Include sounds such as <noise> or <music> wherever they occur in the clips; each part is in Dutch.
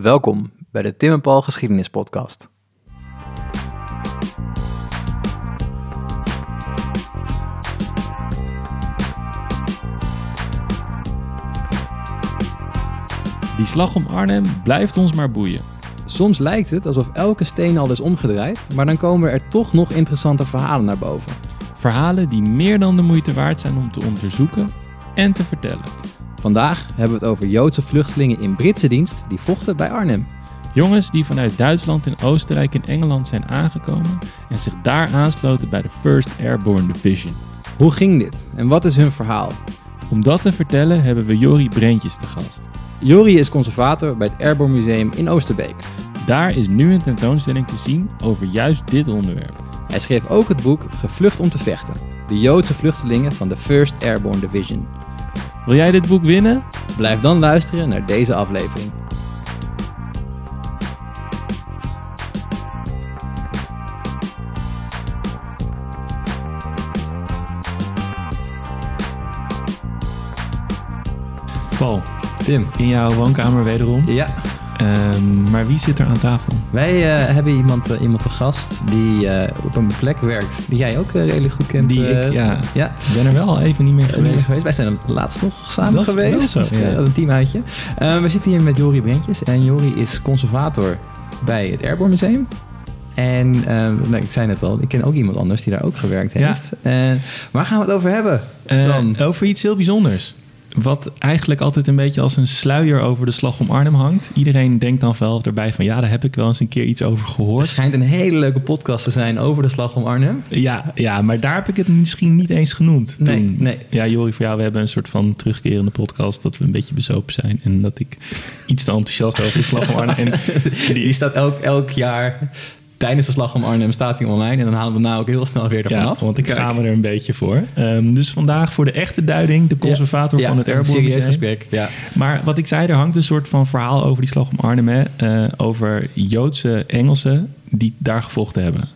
Welkom bij de Tim en Paul Geschiedenis Podcast. Die slag om Arnhem blijft ons maar boeien. Soms lijkt het alsof elke steen al is omgedraaid, maar dan komen er toch nog interessante verhalen naar boven. Verhalen die meer dan de moeite waard zijn om te onderzoeken en te vertellen. Vandaag hebben we het over Joodse vluchtelingen in Britse dienst die vochten bij Arnhem. Jongens die vanuit Duitsland en Oostenrijk in Engeland zijn aangekomen en zich daar aansloten bij de 1st Airborne Division. Hoe ging dit en wat is hun verhaal? Om dat te vertellen hebben we Jori Brentjes te gast. Jori is conservator bij het Airborne Museum in Oosterbeek. Daar is nu een tentoonstelling te zien over juist dit onderwerp. Hij schreef ook het boek Gevlucht om te vechten. De Joodse vluchtelingen van de 1st Airborne Division. Wil jij dit boek winnen? Blijf dan luisteren naar deze aflevering. Paul, Tim. in jouw woonkamer wederom. Ja, Ehm, maar wie zit er aan tafel? wij eh, hebben iemand, eh, iemand te gast die eh, op een plek werkt die jij ook redelijk goed kent. Die ik, ja. ja. Ik ben er wel even niet meer geweest. geweest. Wij zijn laatst nog samen Dat geweest. zo, Dus, ja. Een teamuitje. We zitten hier met Jori Brentjes. En Jori is conservator bij het Airborne Museum. En eh, nou, ik zei net al, ik ken ook iemand anders die daar ook gewerkt Ja. heeft. En waar gaan we het over hebben? Dan? over iets heel bijzonders. Wat eigenlijk altijd een beetje als een sluier over de slag om Arnhem hangt. Iedereen denkt dan wel erbij van ja, daar heb ik wel eens een keer iets over Er gehoord. schijnt een hele leuke podcast te zijn over de slag om Arnhem. Ja, ja, maar daar heb ik het misschien niet eens genoemd. Nee, toen. nee. Ja, Jori, voor jou, we hebben een soort van terugkerende podcast dat we een beetje bezopen zijn. En dat ik iets te enthousiast over de slag om Arnhem. <laughs> En Die staat elk, elk jaar tijdens de slag om Arnhem staat die online. En dan halen we nou ook heel snel weer ervan Ja, af. want ik schaam me er een beetje voor. Ehm, dus vandaag voor de echte duiding, de conservator Ja, van het Airborne serieus gesprek. Ja. Maar wat ik zei, er hangt een soort van verhaal over die slag om Arnhem. Hè, eh, over Joodse Engelsen die daar gevochten hebben.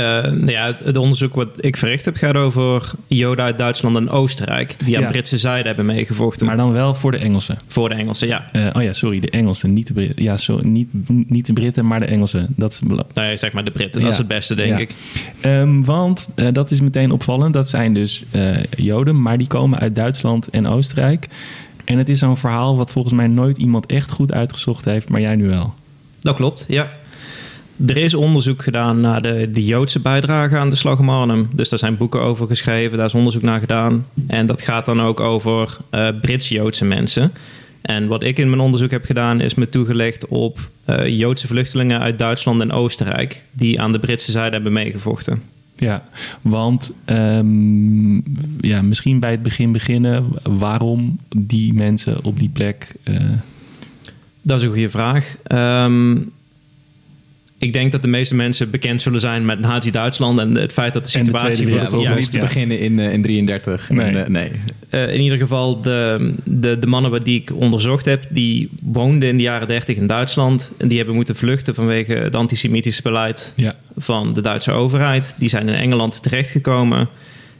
Eh, nou ja, het, onderzoek wat ik verricht heb gaat over Joden uit Duitsland en Oostenrijk. Die aan Ja. Britse zijde hebben meegevochten. Maar dan wel voor de Engelsen. voor de Engelsen, ja. Eh, oh ja, sorry, de Engelsen, niet de Britten. Ja, zo, niet, niet de Britten, maar de Engelsen. Dat is belangrijk. Nou ja, zeg maar de Britten, dat is het beste, denk Ja. ik. Ehm, want eh, dat is meteen opvallend. Dat zijn dus Joden, maar die komen uit Duitsland en Oostenrijk. En het is zo'n verhaal wat volgens mij nooit iemand echt goed uitgezocht heeft, maar jij nu wel. Dat klopt, ja. Er is onderzoek gedaan naar de, de Joodse bijdrage aan de slag om Arnhem. Dus daar zijn boeken over geschreven, daar is onderzoek naar gedaan. En dat gaat dan ook over eh, Brits-Joodse mensen. En wat ik in mijn onderzoek heb gedaan, is me toegelegd op eh, Joodse vluchtelingen uit Duitsland en Oostenrijk. die aan de Britse zijde hebben meegevochten. Ja, want ehm, ja, misschien bij het begin beginnen. Waarom die mensen op die plek? eh, Dat is een goede vraag. Ehm, ik denk dat de meeste mensen bekend zullen zijn met Nazi-Duitsland en het feit dat de En de situatie Tweede voor Ja, het we hoeven Juist, niet te ja. beginnen in, eh, in 33. Nee. En, eh, nee. Eh, in ieder geval, de, de, de mannen die ik onderzocht heb, die woonden in de jaren 30 in Duitsland. En die hebben moeten vluchten vanwege het antisemitische beleid ja, van de Duitse overheid. Die zijn in Engeland terechtgekomen.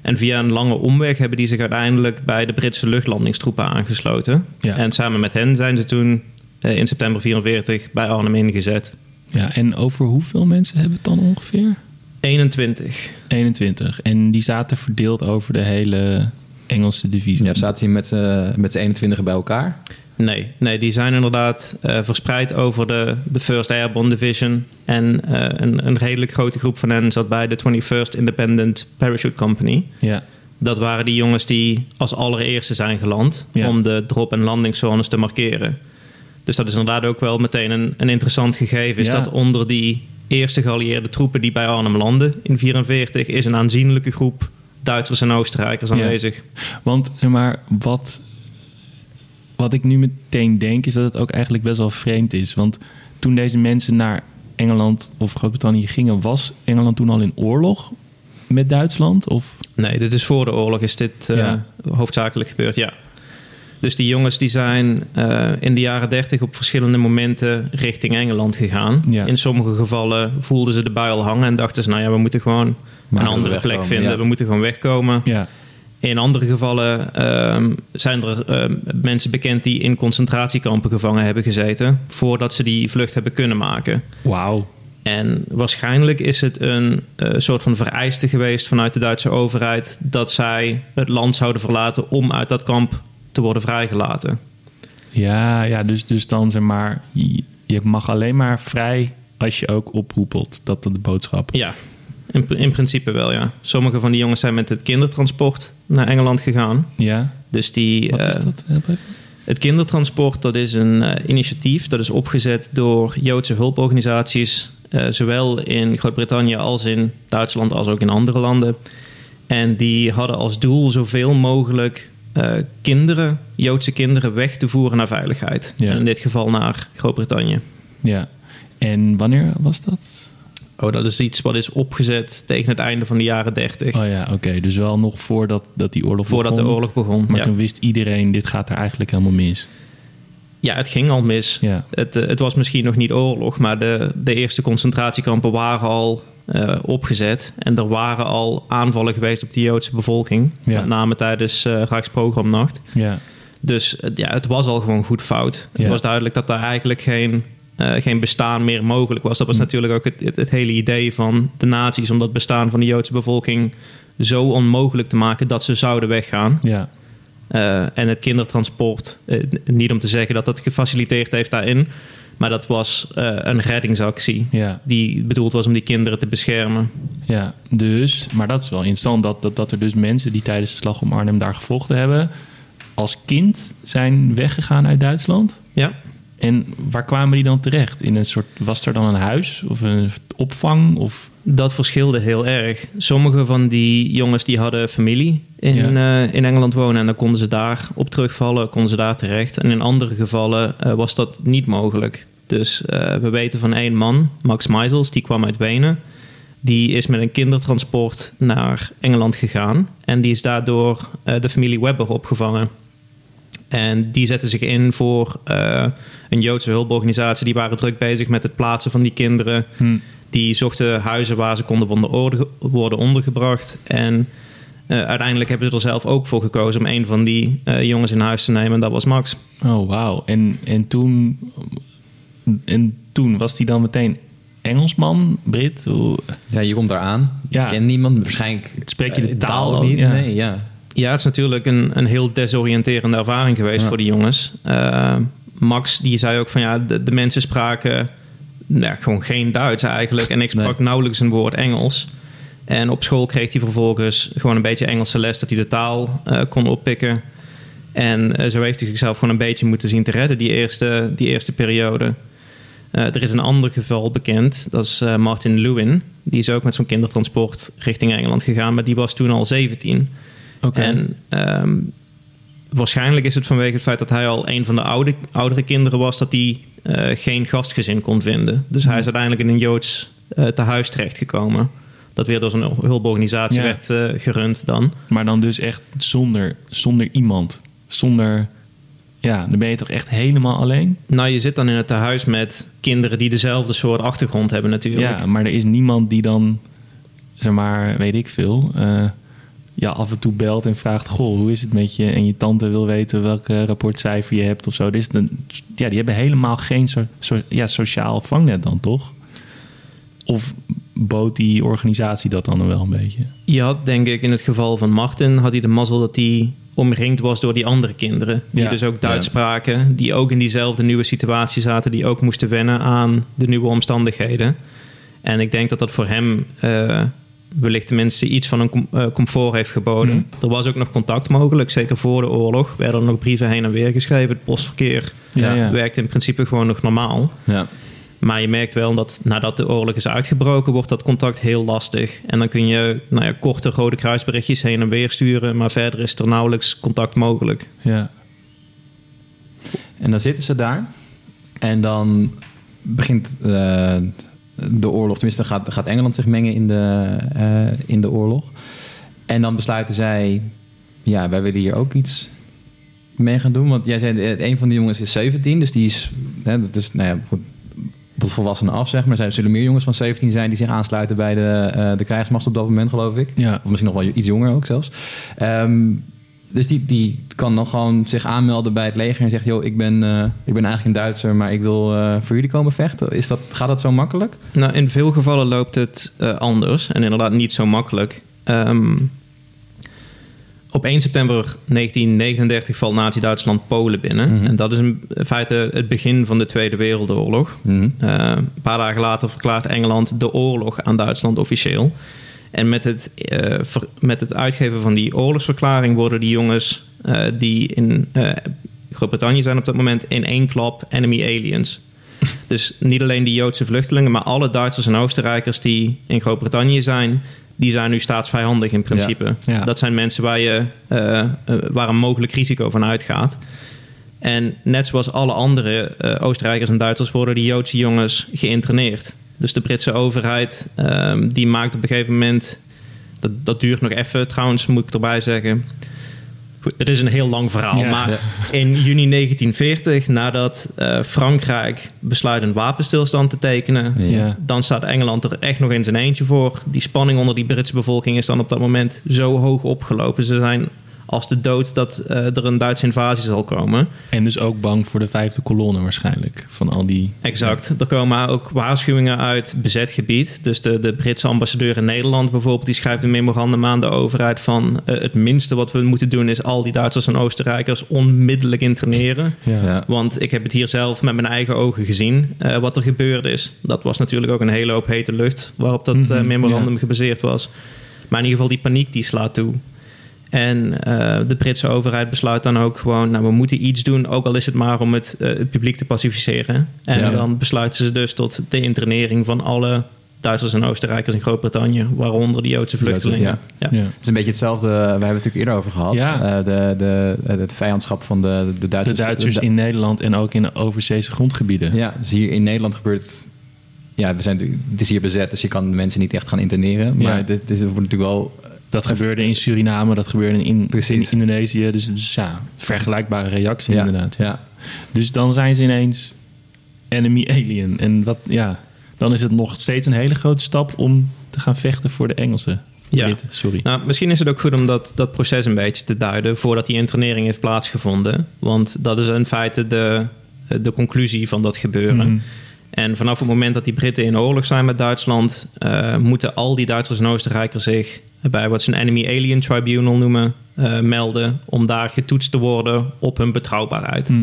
En via een lange omweg hebben die zich uiteindelijk bij de Britse luchtlandingstroepen aangesloten. Ja. En samen met hen zijn ze toen eh, in september 44 bij Arnhem ingezet. Ja, en over hoeveel mensen hebben we het dan ongeveer? 21. 21. En die zaten verdeeld over de hele Engelse divisie. Ja, zaten hier met, z'n- met z'n 21 bij elkaar. Nee, nee, die zijn inderdaad eh, verspreid over de, de First Airborne Division. En eh, een, een redelijk grote groep van hen zat bij de 21st Independent Parachute Company. Ja, Dat waren die jongens die als allereerste zijn geland Ja. om de drop- en landingszones te markeren. Dus dat is inderdaad ook wel meteen een, een interessant gegeven. Is Ja. dat onder die eerste geallieerde troepen die bij Arnhem landen in 44 is een aanzienlijke groep Duitsers en Oostenrijkers Ja. aanwezig. want zeg maar, wat, wat ik nu meteen denk, is dat het ook eigenlijk best wel vreemd is. Want toen deze mensen naar Engeland of Groot-Brittannië gingen, was Engeland toen al in oorlog met Duitsland? Of Nee, dit is voor de oorlog is dit eh, Ja. hoofdzakelijk gebeurd, ja. Dus die jongens die zijn eh, in de jaren 30 op verschillende momenten richting Engeland gegaan. Ja. In sommige gevallen voelden ze de bui al hangen en dachten ze, nou ja, we moeten gewoon Maar een andere plek vinden. ja. We moeten gewoon wegkomen. ja, in andere gevallen ehm, zijn er ehm, mensen bekend die in concentratiekampen gevangen hebben gezeten voordat ze die vlucht hebben kunnen maken. Wauw. En waarschijnlijk is het een eh, soort van vereiste geweest vanuit de Duitse overheid dat zij het land zouden verlaten om uit dat kamp te worden vrijgelaten. Ja, ja dus, dus dan zeg maar, je, mag alleen maar vrij als je ook ophoepelt. Dat de boodschap. Ja, in, in principe wel, ja. Sommige van die jongens zijn met het kindertransport naar Engeland gegaan. Ja. Dus die, Wat is eh, dat? Even. Het kindertransport, dat is een eh, initiatief dat is opgezet door Joodse hulporganisaties, eh, zowel in Groot-Brittannië als in Duitsland, als ook in andere landen. En die hadden als doel zoveel mogelijk eh, kinderen, Joodse kinderen, weg te voeren naar veiligheid. Ja. En in dit geval naar Groot-Brittannië. Ja. En wanneer was dat? Oh, dat is iets wat is opgezet tegen het einde van de jaren 30, Oh ja, oké. Dus wel nog voordat dat die oorlog voordat de begon. oorlog begon. Maar ja. toen wist iedereen, dit gaat er eigenlijk helemaal mis. ja, het ging al mis. Ja. Het, eh, het was misschien nog niet oorlog, maar de, de eerste concentratiekampen waren al eh, opgezet. En er waren al aanvallen geweest op de Joodse bevolking. Ja. Met name tijdens eh Rijksprogramnacht. Ja. Dus het- ja, het was al gewoon goed fout. Het was duidelijk dat daar eigenlijk geen, eh, geen bestaan meer mogelijk was. Dat was Hm. natuurlijk ook het, het, het hele idee van de nazi's... om dat bestaan van de Joodse bevolking zo onmogelijk te maken... dat ze zouden weggaan. Ja. Eh, en het kindertransport, eh, niet om te zeggen dat dat gefaciliteerd heeft daarin, maar dat was eh, een reddingsactie Ja. die bedoeld was om die kinderen te beschermen. Ja, dus, maar dat is wel interessant dat, dat, dat er dus mensen die tijdens de slag om Arnhem daar gevochten hebben, als kind zijn weggegaan uit Duitsland. Ja, En waar kwamen die dan terecht? In een soort, was er dan een huis of een opvang? Of, dat verschilde heel erg. Sommige van die jongens die hadden familie in, eh, in Engeland wonen en dan konden ze daar op terugvallen, konden ze daar terecht. En in andere gevallen eh, was dat niet mogelijk. Dus eh, we weten van één man, Max Meisels, die kwam uit Wenen. Die is met een kindertransport naar Engeland gegaan. En die is daardoor eh, de familie Webber opgevangen. En die zetten zich in voor eh, een Joodse hulporganisatie. Die waren druk bezig met het plaatsen van die kinderen. hm, Die zochten huizen waar ze konden worden orde- worden ondergebracht. En uiteindelijk hebben ze er zelf ook voor gekozen om een van die jongens in huis te nemen. En dat was Max. oh, wauw. En, en, toen, en toen was die dan meteen Engelsman, Brit? Hoe- Ja, je komt daar aan. Ja. Je kent niemand. Waarschijnlijk Spreek je de eh, taal ook? niet. Ja. Nee, ja. Ja, het is natuurlijk een, een heel desoriënterende ervaring geweest Ja. voor die jongens. Eh, Max die zei ook van ja, de, de mensen spraken nou, gewoon geen Duits eigenlijk. En ik sprak Nee. nauwelijks een woord Engels. En op school kreeg hij vervolgens gewoon een beetje Engelse les, dat hij de taal eh, kon oppikken. En zo heeft hij zichzelf gewoon een beetje moeten zien te redden, die eerste, die eerste periode. Eh, er is een ander geval bekend, dat is eh, Martin Lewin. Die is ook met zo'n kindertransport richting Engeland gegaan, maar die was toen al 17. Oké. En ehm, waarschijnlijk is het vanwege het feit dat hij al een van de oude, oudere kinderen was, dat hij eh, geen gastgezin kon vinden. Dus hij is uiteindelijk in een Joods eh tehuis terechtgekomen. Dat weer door zo'n hulporganisatie Ja. werd gerund dan. Maar dan dus echt zonder, zonder iemand. Zonder, ja, dan ben je toch echt helemaal alleen? Nou, je zit dan in het tehuis met kinderen die dezelfde soort achtergrond hebben natuurlijk. Ja, maar er is niemand die dan, zeg maar, weet ik veel, eh, ja, af en toe belt en vraagt: Goh, hoe is het met je? En je tante wil weten welk eh, rapportcijfer je hebt of zo. Dus dan, ja, die hebben helemaal geen so, so- ja, sociaal vangnet dan toch? Of bood die organisatie dat dan wel een beetje? Je had denk ik in het geval van Martin, had hij de mazzel dat hij omringd was door die andere kinderen. Die Ja, dus ook Duits ja. spraken. Die ook in diezelfde nieuwe situatie zaten. Die ook moesten wennen aan de nieuwe omstandigheden. En ik denk dat dat voor hem eh, wellicht tenminste iets van een com- eh, comfort heeft geboden. Mhm. Er was ook nog contact mogelijk, zeker voor de oorlog. Werden er nog brieven heen en weer geschreven. Het postverkeer ja. werkte in principe gewoon nog normaal. Ja. Maar je merkt wel dat nadat de oorlog is uitgebroken, wordt dat contact heel lastig. En dan kun je nou ja, korte rode kruisberichtjes heen en weer sturen, maar verder is er nauwelijks contact mogelijk. Ja, En dan zitten ze daar. En dan begint eh, de oorlog. Tenminste, gaat, gaat Engeland zich mengen in de, eh, in de oorlog. En dan besluiten zij... Ja, wij willen hier ook iets mee gaan doen. Want jij zei, eh, een van de jongens is 17. Dus die is... Hè, dat is nou ja, het volwassenen af, zeg maar. Er zullen meer jongens van 17 zijn die zich aansluiten bij de, uh, de krijgsmacht op dat moment, geloof ik. Ja. Of misschien nog wel iets jonger ook zelfs. Um, dus die, die kan dan gewoon zich aanmelden bij het leger en zegt: Joh, ik ben, uh, ik ben eigenlijk een Duitser, maar ik wil uh, voor jullie komen vechten. Is dat, gaat dat zo makkelijk? Nou, in veel gevallen loopt het uh, anders en inderdaad niet zo makkelijk. Um, op 1 september 1939 valt Nazi-Duitsland Polen binnen. Mhm. Mm -hmm. En dat is in feite het begin van de Tweede Wereldoorlog. Mhm. Mm -hmm. een paar dagen later verklaart Engeland de oorlog aan Duitsland officieel. En met het, uh, ver, met het uitgeven van die oorlogsverklaring worden die jongens uh, die in Groot-Brittannië zijn op dat moment in één klap enemy aliens. <laughs> dus niet alleen die Joodse vluchtelingen, maar alle Duitsers en Oostenrijkers die in Groot-Brittannië zijn, die zijn nu staatsvijandig in principe. Ja, ja. Dat zijn mensen waar, je, waar een mogelijk risico van uitgaat. En net zoals alle andere Oostenrijkers en Duitsers worden die Joodse jongens geïnterneerd. Dus de Britse overheid um, die maakt op een gegeven moment. Dat, dat duurt nog even trouwens, moet ik erbij zeggen. Het is een heel lang verhaal. Ja, maar ja. in juni 1940, nadat uh, Frankrijk besluit een wapenstilstand te tekenen, Ja. dan staat Engeland er echt nog in zijn eentje voor. Die spanning onder die Britse bevolking is dan op dat moment zo hoog opgelopen. Ze zijn als de dood dat uh, er een Duitse invasie zal komen. En dus ook bang voor de vijfde kolonne waarschijnlijk. Van al die... Exact. Er komen ook waarschuwingen uit bezet gebied. Dus de, de Britse ambassadeur in Nederland bijvoorbeeld... die schrijft een memorandum aan de overheid van... Uh, het minste wat we moeten doen is al die Duitsers en Oostenrijkers onmiddellijk interneren. Ja. Ja. Want ik heb het hier zelf met mijn eigen ogen gezien uh, wat er gebeurd is. Dat was natuurlijk ook een hele hoop hete lucht waarop dat mm -hmm, memorandum ja. gebaseerd was. Maar in ieder geval die paniek die slaat toe. En uh, de Britse overheid besluit dan ook gewoon, nou we moeten iets doen, ook al is het maar om het, uh, het publiek te pacificeren. En Ja. dan besluiten ze dus tot de internering van alle Duitsers en Oostenrijkers in Groot-Brittannië, waaronder de Joodse vluchtelingen. Ja. Ja. Ja. Het is een beetje hetzelfde, we hebben het natuurlijk eerder over gehad. Ja. Eh, de, de, het vijandschap van de, de De Duitsers. Duitsers de- in Nederland en ook in de overzeese grondgebieden. Ja, dus hier in Nederland gebeurt het... Ja, we zijn, het is hier bezet, dus je kan de mensen niet echt gaan interneren. Maar Ja. dit, dit wordt natuurlijk wel... Dat gebeurde in Suriname, dat gebeurde in, in. Indonesië. Dus het is ja, vergelijkbare reactie Ja, inderdaad. Ja, Dus dan zijn ze ineens enemy alien. En wat, ja, dan is het nog steeds een hele grote stap om te gaan vechten voor de Engelsen. Ja. Sorry. Nou, misschien is het ook goed om dat, dat proces een beetje te duiden voordat die internering heeft plaatsgevonden. Want dat is in feite de, de conclusie van dat gebeuren. Mhm. En vanaf het moment dat die Britten in oorlog zijn met Duitsland, uh, moeten al die Duitsers en Oostenrijkers zich bij wat ze een Enemy Alien Tribunal noemen, uh, melden. Om daar getoetst te worden op hun betrouwbaarheid. Mhm.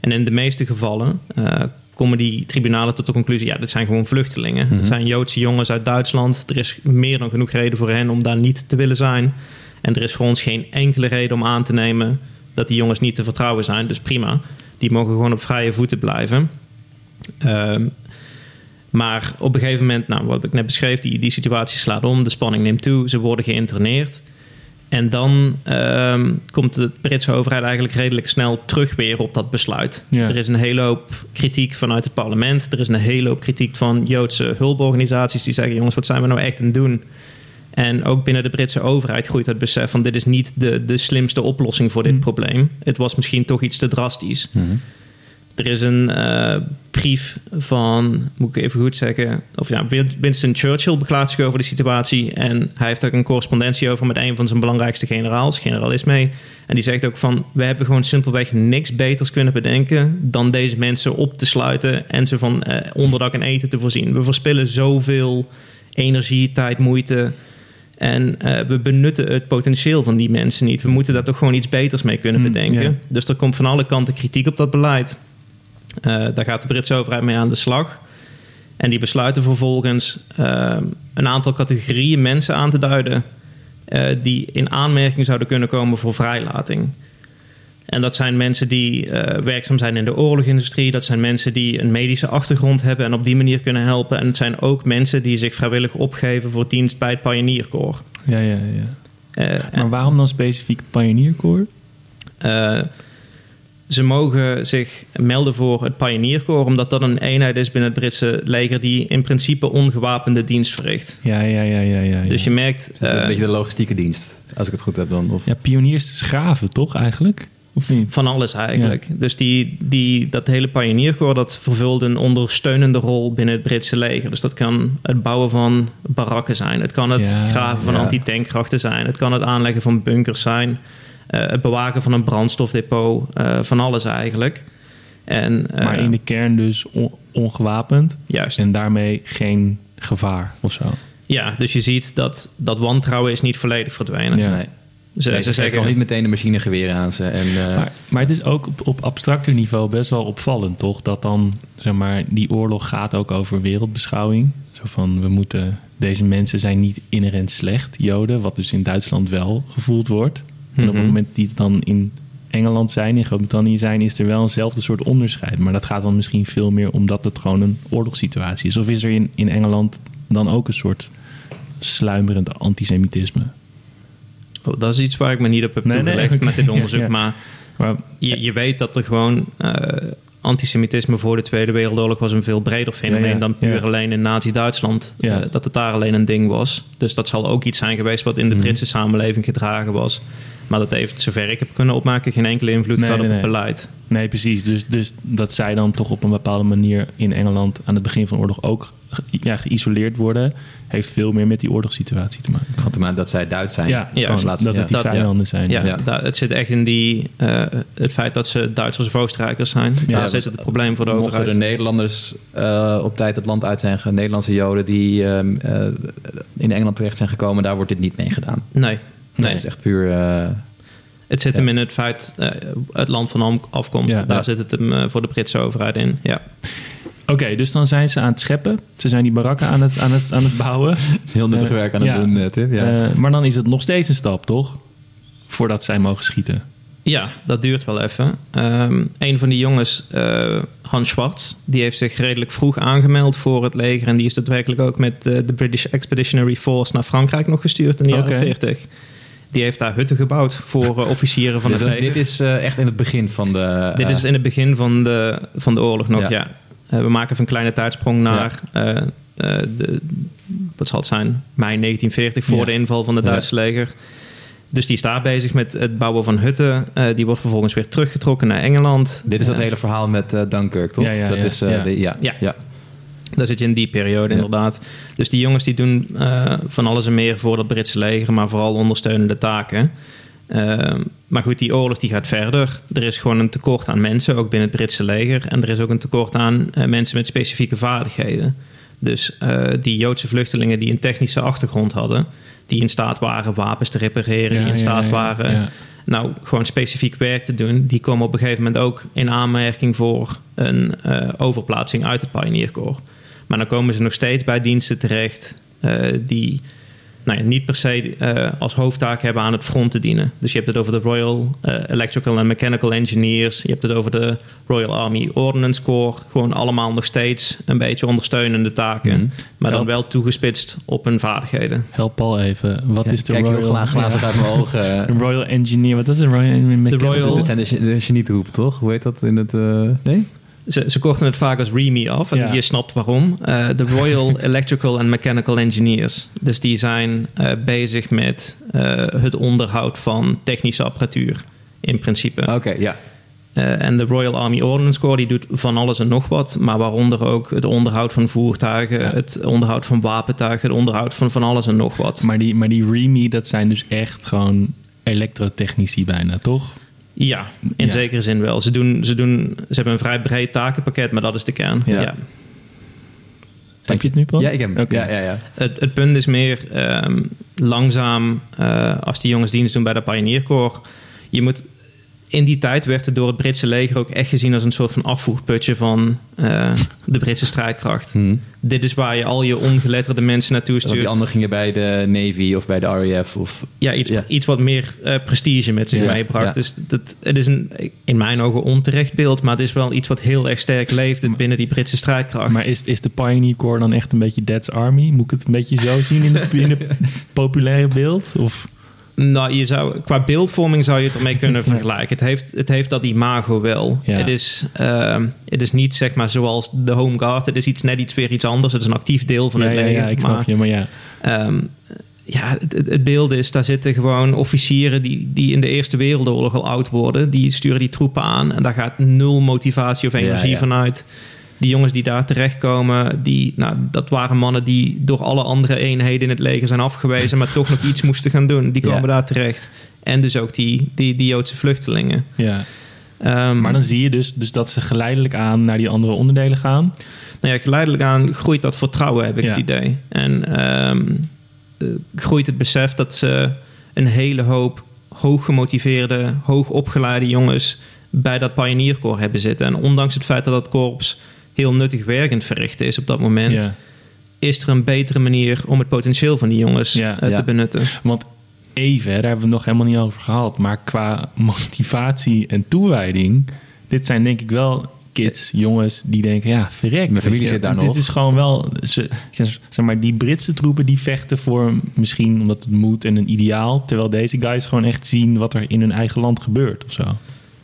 En in de meeste gevallen uh, komen die tribunalen tot de conclusie: ja, dit zijn gewoon vluchtelingen. Mhm. Het zijn Joodse jongens uit Duitsland. Er is meer dan genoeg reden voor hen om daar niet te willen zijn. En er is voor ons geen enkele reden om aan te nemen dat die jongens niet te vertrouwen zijn. Dus prima, die mogen gewoon op vrije voeten blijven. Uh, maar op een gegeven moment, nou, wat ik net beschreef, die, die situatie slaat om, de spanning neemt toe, ze worden geïnterneerd. En dan uh, komt de Britse overheid eigenlijk redelijk snel terug weer op dat besluit. Ja. Er is een hele hoop kritiek vanuit het parlement. Er is een hele hoop kritiek van Joodse hulporganisaties die zeggen: jongens, wat zijn we nou echt aan het doen? En ook binnen de Britse overheid groeit het besef van dit is niet de, de slimste oplossing voor dit Mm. probleem. Het was misschien toch iets te drastisch. Mhm. Er is een uh, brief van, moet ik even goed zeggen, of ja, Winston Churchill beklaagt zich over de situatie. En hij heeft ook een correspondentie over met een van zijn belangrijkste generaals, generaal Ismay. En die zegt ook van, we hebben gewoon simpelweg niks beters kunnen bedenken dan deze mensen op te sluiten en ze van uh, onderdak en eten te voorzien. We verspillen zoveel energie, tijd, moeite. En uh, we benutten het potentieel van die mensen niet. We moeten daar toch gewoon iets beters mee kunnen Mm, bedenken. Dus er komt van alle kanten kritiek op dat beleid. Uh, daar gaat de Britse overheid mee aan de slag. En die besluiten vervolgens uh, een aantal categorieën mensen aan te duiden. Uh, die in aanmerking zouden kunnen komen voor vrijlating. En dat zijn mensen die uh, werkzaam zijn in de oorlogindustrie. Dat zijn mensen die een medische achtergrond hebben en op die manier kunnen helpen. En het zijn ook mensen die zich vrijwillig opgeven voor dienst bij het Pioneer Corps. Ja, ja, ja. Uh, maar waarom dan specifiek het Pioneer Corps? Uh, ze mogen zich melden voor het Pioneer Corps, omdat dat een eenheid is binnen het Britse leger die in principe ongewapende dienst verricht. Ja, ja, ja, ja. ja, ja. Dus je merkt. Dat is een uh, beetje de logistieke dienst, als ik het goed heb dan. Of... Ja, pioniers graven, toch eigenlijk? Of niet? Van alles eigenlijk. Dus die, die, dat hele pionierkorps dat vervulde een ondersteunende rol binnen het Britse leger. Dus dat kan het bouwen van barakken zijn. Het kan het Ja, graven van ja. antitankkrachten zijn. Het kan het aanleggen van bunkers zijn. Eh, het bewaken van een brandstofdepot. eh, van alles eigenlijk. En, eh, maar in de kern dus on- ongewapend. Juist. En daarmee geen gevaar of zo. Ja, dus je ziet dat dat wantrouwen is niet volledig verdwenen. Ja. Nee. Ze, Nee, ze ze zeggen nog niet meteen de machinegeweren aan ze. En, eh, Maar, maar het is ook op, op abstracter niveau best wel opvallend, toch? Dat dan, zeg maar, die oorlog gaat ook over wereldbeschouwing. Zo van, we moeten... Deze mensen zijn niet inherent slecht, Joden. Wat dus in Duitsland wel gevoeld wordt. En op het Mhm. moment die het dan in Engeland zijn, in Groot-Brittannië zijn... is er wel eenzelfde soort onderscheid. Maar dat gaat dan misschien veel meer omdat het gewoon een oorlogssituatie is. Of is er in, in Engeland dan ook een soort sluimerend antisemitisme? Oh, dat is iets waar ik me niet op heb Nee, toegelegd met dit <laughs> onderzoek. Ja, ja. Maar Maar, je, je weet dat er gewoon eh, antisemitisme voor de Tweede Wereldoorlog was een veel breder fenomeen Ja, dan puur alleen in Nazi-Duitsland. Eh, dat het daar alleen een ding was. Dus dat zal ook iets zijn geweest wat in de Mhm. Britse samenleving gedragen was. Maar dat heeft, zover ik heb kunnen opmaken, geen enkele invloed Nee, gehad nee, op het nee. beleid. Nee, precies. Dus, dus dat zij dan toch op een bepaalde manier in Engeland aan het begin van de oorlog ook ja, geïsoleerd worden, heeft veel meer met die oorlogssituatie te maken. Gewoon te maken dat zij Duits zijn. Ja, Ja, gewoon laatst- dat het die dat- vijanden zijn. Ja, Ja. Daar, het zit echt in die, eh, het feit dat ze Duitsers of Oostenrijkers zijn. daar zit het probleem voor de Mochten overheid. er Nederlanders eh, op tijd het land uit zijn gegaan, Nederlandse Joden die ehm, eh, in Engeland terecht zijn gekomen, daar wordt dit niet mee gedaan. Nee, Nee. nee. Het is echt puur. eh, Het zit Ja. hem in het feit, eh, het land van afkomst. Ja. Daar Ja. zit het hem eh, voor de Britse overheid in. Ja. Oké, dus dan zijn ze aan het scheppen. Ze zijn die barakken aan het, aan het, aan het bouwen. het is <laughs> heel nuttig werk aan ja. het doen, Tim. Ja. Eh, maar dan is het nog steeds een stap, toch? Voordat zij mogen schieten. ja, dat duurt wel even. Ehm, een van die jongens, eh, Hans Schwartz, die heeft zich redelijk vroeg aangemeld voor het leger. En die is daadwerkelijk ook met de British Expeditionary Force naar Frankrijk nog gestuurd in de jaren Oké. 40. Die heeft daar hutten gebouwd voor eh, officieren van Dus het dat- leger. dit is eh, echt in het begin van de. Dit eh, is in het begin van de, van de oorlog nog, ja. Ja. Eh, we maken even een kleine tijdsprong naar, eh, eh, de, wat zal het zijn, mei 1940 voor Ja. de inval van het. Duitse leger. Dus die is daar bezig met het bouwen van hutten. Eh, die wordt vervolgens weer teruggetrokken naar Engeland. dit is dat Eh, hele verhaal met eh, Dunkirk, toch? Ja, ja, dat ja. is, eh, Ja. de- ja. Ja. Daar zit je in die periode Ja. inderdaad. Dus die jongens die doen eh, van alles en meer voor dat Britse leger, maar vooral ondersteunende taken. Eh, maar goed, die oorlog die gaat verder. Er is gewoon een tekort aan mensen, ook binnen het Britse leger. En er is ook een tekort aan eh, mensen met specifieke vaardigheden. Dus die Joodse vluchtelingen die een technische achtergrond hadden, die in staat waren wapens te repareren, die in staat waren nou gewoon specifiek werk te doen, die komen op een gegeven moment ook in aanmerking voor een overplaatsing uit het Pionierkorps. Maar dan komen ze nog steeds bij diensten terecht eh, die nou ja, niet per se eh, als hoofdtaak hebben aan het front te dienen. Dus je hebt het over de Royal eh, Electrical and Mechanical Engineers, je hebt het over de Royal Army Ordnance Corps, gewoon allemaal nog steeds een beetje ondersteunende taken, Mhm. maar dan wel toegespitst op hun vaardigheden. Help Paul even. Wat Ja, is de kijk Royal... gla- glazig Ja. uit mijn ogen. De Royal Engineer, wat is het? Royal, Mechanical- Royal- Dit zijn de, de genietroepen, toch? Hoe heet dat in het... eh, nee? Ze, ze korten het vaak als REMI af en Ja. je snapt waarom. Eh, De Royal <laughs> Electrical and Mechanical Engineers. Dus die zijn eh, bezig met eh, het onderhoud van technische apparatuur in principe. Oké, ja. En de Royal Army Ordnance Corps die doet van alles en nog wat, maar waaronder ook het onderhoud van voertuigen, Ja. het onderhoud van wapentuigen, het onderhoud van van alles en nog wat. Maar die, maar die REMI, dat zijn dus echt gewoon elektrotechnici bijna, toch? Ja, in Ja. zekere zin wel. Ze, doen, ze, doen, ze hebben een vrij breed takenpakket, maar dat is de kern. Ja. ja. Heb je het nu, Paul? Ja, ik heb hem. Oké. Ja, ja, ja. Het, het punt is meer ehm, langzaam, eh, als die jongens dienst doen bij de Pionierkorps. Je moet, in die tijd werd het door het Britse leger ook echt gezien als een soort van afvoerputje van eh, de Britse strijdkracht. Hm. Dit is waar je al je ongeletterde mensen naartoe stuurt. die anderen gingen bij de Navy of bij de RAF. Of, ja, iets, Ja. iets wat meer eh, prestige met zich Ja, meebracht. ja. Dus dat, het is een, in mijn ogen onterecht beeld, maar het is wel iets wat heel erg sterk leefde binnen die Britse strijdkracht. Maar is, is de Pioneer Corps dan echt een beetje Dad's Army? Moet ik het een beetje zo zien in het in het <laughs> populaire beeld? Of... Nou, je zou, qua beeldvorming zou je het ermee kunnen <laughs> vergelijken. Het heeft, het heeft dat imago wel. Ja. Het, is, ehm, het is niet zeg maar zoals de Home Guard. Het is iets, net iets weer iets anders. Het is een actief deel van ja, het ja, leger. ja, ik snap maar, je, maar ja. ehm, ja, het, het- beeld is, daar zitten gewoon officieren die, die in de Eerste Wereldoorlog al oud worden. Die sturen die troepen aan en daar gaat nul motivatie of energie vanuit. Die jongens die daar terechtkomen, die, nou, dat waren mannen die door alle andere eenheden in het leger zijn afgewezen, maar toch nog iets moesten gaan doen. Die Ja. komen daar terecht. En dus ook die, die, die Joodse vluchtelingen. Ja. Ehm, Maar dan zie je dus, dus dat ze geleidelijk aan naar die andere onderdelen gaan. nou ja, geleidelijk aan groeit dat vertrouwen, heb ik Ja. het idee. En ehm, eh, groeit het besef dat ze een hele hoop hoog gemotiveerde, hoog opgeleide jongens bij dat pionierkorps hebben zitten. En ondanks het feit dat dat korps heel nuttig werkend verricht is op dat moment, Ja. is er een betere manier om het potentieel van die jongens Ja. eh, Ja. te benutten. Want even, daar hebben we het nog helemaal niet over gehad. Maar qua <laughs> motivatie en toewijding, dit zijn denk ik wel kids, jongens, die denken, ja, verrek. weet familie je, zit daar dit nog. is gewoon wel, ze, zeg maar, die Britse troepen die vechten voor misschien omdat het moet en een ideaal. Terwijl deze guys gewoon echt zien wat er in hun eigen land gebeurt of zo.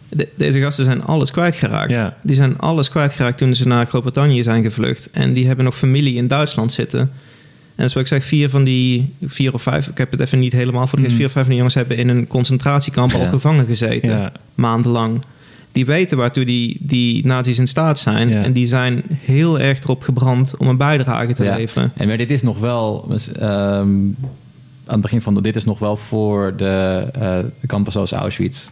De- deze gasten zijn alles kwijtgeraakt. Ja. Die zijn alles kwijtgeraakt toen ze naar Groot-Brittannië zijn gevlucht. En die hebben nog familie in Duitsland zitten. En dat is wat ik zeg, vier van die, vier of vijf, ik heb het even niet helemaal voor de geest, Mhm. vier of vijf van die jongens hebben in een concentratiekamp al gevangen gezeten. Ja. Maandenlang. Die weten waartoe die, die nazi's in staat zijn. Ja. En die zijn heel erg erop gebrand om een bijdrage te leveren. En maar dit is nog wel, ehm, aan het begin van, dit is nog wel voor de uh, kampen zoals Auschwitz.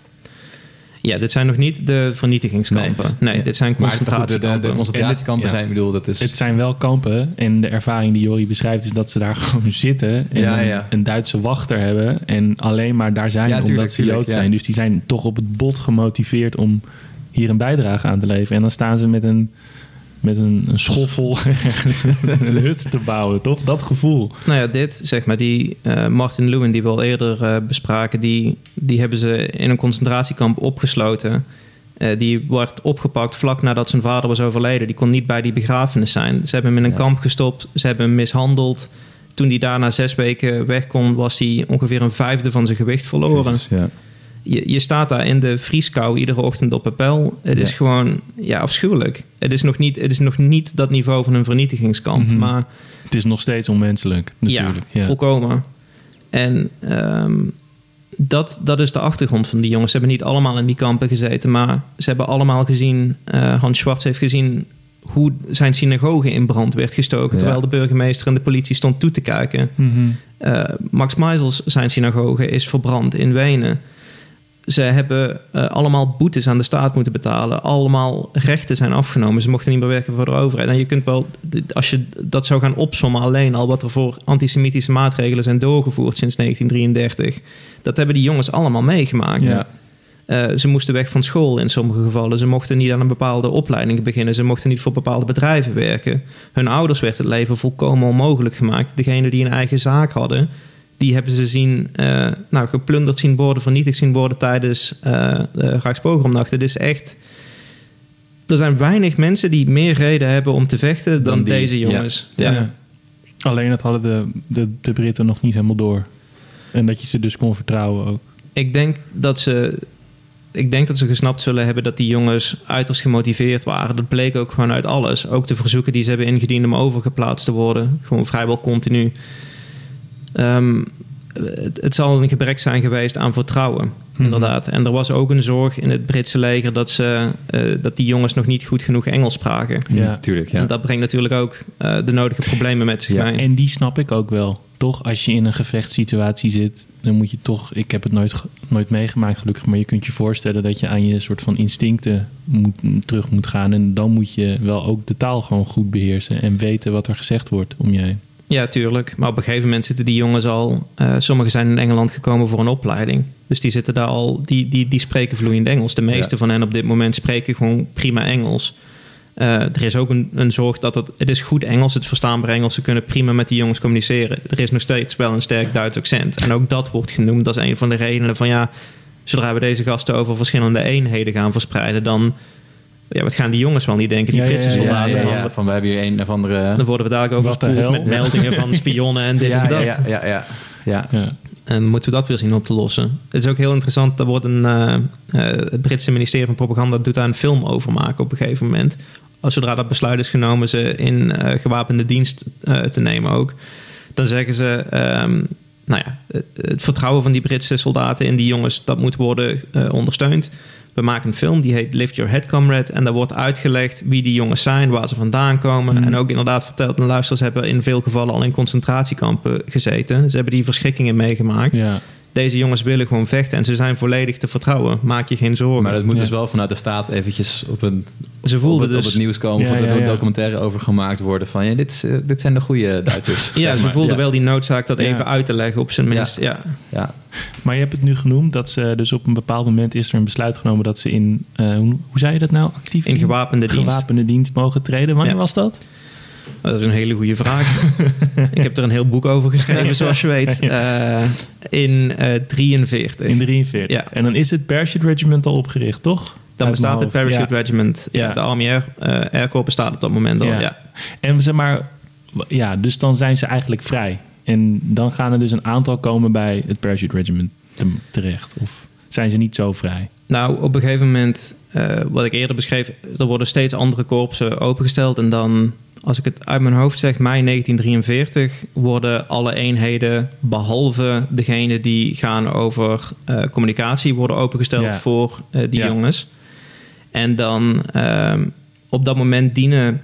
Ja, dit zijn nog niet de vernietigingskampen. Nee, Ja. dit zijn Maar goed, de, concentratiekampen. de, de concentratiekampen En dit- zijn, ik bedoel, dat is... Het zijn wel kampen en de ervaring die Jori beschrijft is dat ze daar <laughs> gewoon zitten en Ja, een, ja. een Duitse wachter hebben en alleen maar daar zijn Ja, tuurlijk, omdat ze tuurlijk, Jood ja. zijn. Dus die zijn toch op het bot gemotiveerd om hier een bijdrage aan te leveren. En dan staan ze met een, met een, een schoffel <laughs> een hut te bouwen, toch? Dat gevoel. Nou ja, dit, zeg maar, die eh, Martin Lewin die we al eerder eh, bespraken, die, die hebben ze in een concentratiekamp opgesloten. Eh, die wordt opgepakt vlak nadat zijn vader was overleden. Die kon niet bij die begrafenis zijn. Ze hebben hem in een Ja. kamp gestopt, ze hebben hem mishandeld. Toen hij daarna zes weken weg kon, was hij ongeveer een vijfde van zijn gewicht verloren. Jezus, ja. Je, je staat daar in de vrieskou iedere ochtend op appel. Het is gewoon ja, afschuwelijk. Het is, nog niet, het is nog niet dat niveau van een vernietigingskamp. Mhm. Maar Het is nog steeds onmenselijk, natuurlijk. ja, Ja, volkomen. En ehm, dat, dat is de achtergrond van die jongens. Ze hebben niet allemaal in die kampen gezeten, maar ze hebben allemaal gezien, eh, Hans Schwartz heeft gezien hoe zijn synagoge in brand werd gestoken, Ja. terwijl de burgemeester en de politie stond toe te kijken. Mhm. Eh, Max Meisels, zijn synagoge, is verbrand in Wenen. Ze hebben eh, allemaal boetes aan de staat moeten betalen. Allemaal rechten zijn afgenomen. Ze mochten niet meer werken voor de overheid. En je kunt wel, als je dat zou gaan opsommen, alleen al wat er voor antisemitische maatregelen zijn doorgevoerd sinds 1933. Dat hebben die jongens allemaal meegemaakt. Ja. Eh, ze moesten weg van school in sommige gevallen. Ze mochten niet aan een bepaalde opleiding beginnen. Ze mochten niet voor bepaalde bedrijven werken. Hun ouders werd het leven volkomen onmogelijk gemaakt. Degenen die een eigen zaak hadden, die hebben ze zien, eh, nou, geplunderd zien worden, vernietigd zien worden tijdens eh de Rijkspogromnacht. Het is echt. Er zijn weinig mensen die meer reden hebben om te vechten dan, Dan die, deze ja. jongens. Ja. Ja. Alleen dat hadden de, de, de Britten nog niet helemaal door. En dat je ze dus kon vertrouwen ook. Ik denk dat ze. Ik denk dat ze gesnapt zullen hebben dat die jongens uiterst gemotiveerd waren. Dat bleek ook gewoon uit alles. Ook de verzoeken die ze hebben ingediend om overgeplaatst te worden. Gewoon vrijwel continu. Ehm, het, het zal een gebrek zijn geweest aan vertrouwen, Mhm. inderdaad. En er was ook een zorg in het Britse leger dat, ze, eh, dat die jongens nog niet goed genoeg Engels spraken. Ja. tuurlijk. Ja. En dat brengt natuurlijk ook eh, de nodige problemen met zich Ja, mee. En die snap ik ook wel. Toch, als je in een gevechtssituatie zit, dan moet je toch... Ik heb het nooit, nooit meegemaakt gelukkig, maar je kunt je voorstellen dat je aan je soort van instincten moet, terug moet gaan. En dan moet je wel ook de taal gewoon goed beheersen en weten wat er gezegd wordt om je heen. Ja, tuurlijk. Maar op een gegeven moment zitten die jongens al... eh, sommigen zijn in Engeland gekomen voor een opleiding. Dus die zitten daar al... Die, die, die spreken vloeiend Engels. De meeste Ja. van hen op dit moment spreken gewoon prima Engels. Eh, er is ook een, een zorg dat het... Het is goed Engels, het verstaanbaar Engels. Ze kunnen prima met die jongens communiceren. Er is nog steeds wel een sterk Duits accent. En ook dat wordt genoemd. Is een van de redenen van... ja, zodra we deze gasten over verschillende eenheden gaan verspreiden... dan... Ja, wat gaan die jongens wel niet denken? Die Ja, ja, Britse ja, ja, soldaten ja, van... ja, wat- van we hebben hier een of andere... Dan worden we daar de overspoeld met meldingen van spionnen en dit ja, en dat. ja, ja, ja, ja. Ja. En moeten we dat weer zien op te lossen. Het is ook heel interessant. Er wordt een, eh, eh, het Britse ministerie van Propaganda doet daar een film over maken op een gegeven moment. Als zodra dat besluit is genomen ze in eh, gewapende dienst eh, te nemen ook. Dan zeggen ze, ehm, nou ja, het, het vertrouwen van die Britse soldaten in die jongens, dat moet worden eh, ondersteund. We maken een film die heet Lift Your Head Comrade. En daar wordt uitgelegd wie die jongens zijn, waar ze vandaan komen. Mm. En ook inderdaad verteld, en luisteraars hebben in veel gevallen al in concentratiekampen gezeten. Ze hebben die verschrikkingen meegemaakt. Ja. Deze jongens willen gewoon vechten en ze zijn volledig te vertrouwen. Maak je geen zorgen. Maar dat moet Ja. dus wel vanuit de staat eventjes op, een, ze op, voelden het, dus... op het nieuws komen. Ja, of er ja, een ja. documentaire over gemaakt worden. Van ja, dit, is, eh, dit zijn de goede <laughs> Duitsers. ja, zeg ze maar. voelden Ja. wel die noodzaak dat Ja. even uit te leggen op zijn minst. Ja. Ja. Maar je hebt het nu genoemd dat ze dus op een bepaald moment is er een besluit genomen dat ze in, eh, hoe, hoe zei je dat nou, actief In gewapende dienst. gewapende dienst mogen treden. Wanneer Ja. was dat? Dat is een hele goede vraag. <laughs> ik heb er een heel boek over geschreven, zoals je weet. <laughs> Eh, in eh 43. In 43. Ja. En dan is het Parachute Regiment al opgericht, toch? Dan Uit bestaat het. Parachute Ja. Regiment. Ja. Ja. De Army Air, eh, Air Corps bestaat op dat moment al. Ja. En zeg maar, ja, dus dan zijn ze eigenlijk vrij. En dan gaan er dus een aantal komen bij het Parachute Regiment te- terecht. Of zijn ze niet zo vrij? Nou, op een gegeven moment, eh, wat ik eerder beschreef, er worden steeds andere korpsen opengesteld. En dan, als ik het uit mijn hoofd zeg, mei 1943 worden alle eenheden, behalve degene die gaan over eh, communicatie, worden opengesteld Ja. voor eh, die Ja. jongens. En dan ehm, op dat moment dienen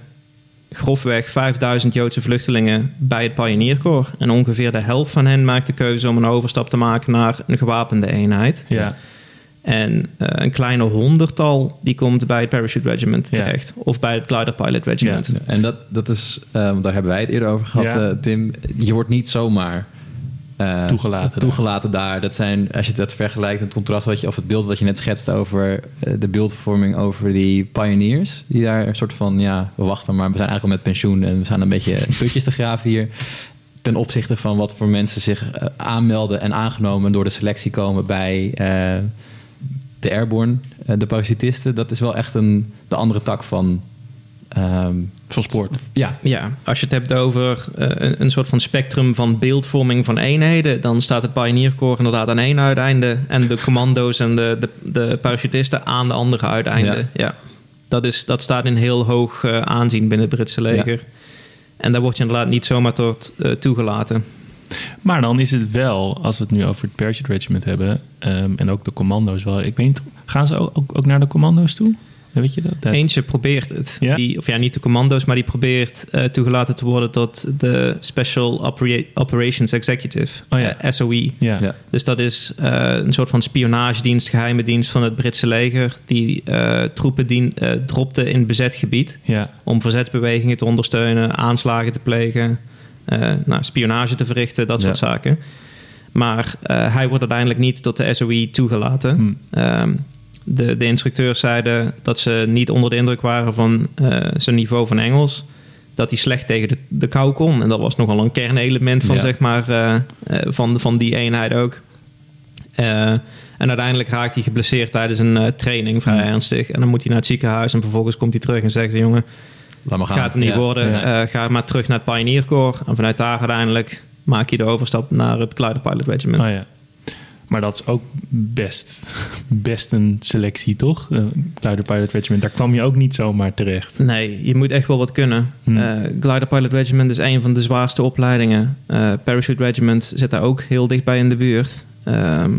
grofweg 5000 Joodse vluchtelingen bij het Pionierkorps. En ongeveer de helft van hen maakt de keuze om een overstap te maken naar een gewapende eenheid. Ja. En eh, een kleine honderdtal die komt bij het Parachute Regiment Ja. terecht. Of bij het Glider Pilot Regiment. Ja. En dat, dat is, eh, want daar hebben wij het eerder over gehad, Ja. eh, Tim. Je wordt niet zomaar eh, Toegelaten daar. toegelaten daar. Dat zijn, als je dat vergelijkt, het contrast wat je, of het beeld wat je net schetst over de beeldvorming over die pioneers. Die daar een soort van, ja, we wachten maar, we zijn eigenlijk al met pensioen en we zijn een beetje <laughs> putjes te graven hier. Ten opzichte van wat voor mensen zich aanmelden en aangenomen en door de selectie komen bij eh, de Airborne, eh, de parachutisten. Dat is wel echt een, de andere tak van... ehm, Van sport. ja, Ja, als je het hebt over eh, een, een soort van spectrum van beeldvorming van eenheden, dan staat het Pionierkorps inderdaad aan één uiteinde en de commando's en de, de, de parachutisten aan de andere uiteinde. Ja. Ja. Dat, is, dat staat in heel hoog eh, aanzien binnen het Britse leger. En daar word je inderdaad niet zomaar tot toegelaten. Maar dan is het wel, als we het nu over het Parachute Regiment hebben... ehm, en ook de commando's wel... Ik weet niet, gaan ze ook, ook, ook naar de commando's toe? Weet je dat? Dat- Eentje probeert het. Ja? Die, of ja, niet de commando's, maar die probeert eh, toegelaten te worden tot de Special Opera- Operations Executive, Oh ja. eh, SOE. Ja. Ja. Dus dat is eh, een soort van spionagedienst, geheime dienst van het Britse leger, die eh, troepen dien, eh, dropte in bezet gebied ja. om verzetsbewegingen te ondersteunen, aanslagen te plegen, nou, spionage te verrichten, dat soort Ja. zaken. Maar eh, hij wordt uiteindelijk niet tot de SOE toegelaten. Hm. Ehm, de, de instructeurs zeiden dat ze niet onder de indruk waren van eh, zijn niveau van Engels. Dat hij slecht tegen de, de kou kon. En dat was nogal een kernelement van, Ja. zeg maar, eh, eh, van, van die eenheid ook. Eh, en uiteindelijk raakt hij geblesseerd tijdens een eh, training, vrij Hmm. ernstig. En dan moet hij naar het ziekenhuis en vervolgens komt hij terug en zegt ze... jongen, laat maar gaan. gaat het niet Ja. worden. Ja. Eh, ga maar terug naar het Pioneer Corps. En vanuit daar uiteindelijk maak je de overstap naar het Glider Pilot Regiment. Oh ja. Maar dat is ook best, <laughs> best een selectie, toch? Uh, Glider Pilot Regiment, daar kwam je ook niet zomaar terecht. Nee, je moet echt wel wat kunnen. Hmm. Eh, Glider Pilot Regiment is een van de zwaarste opleidingen. Eh, Parachute Regiment zit daar ook heel dichtbij in de buurt. Ehm,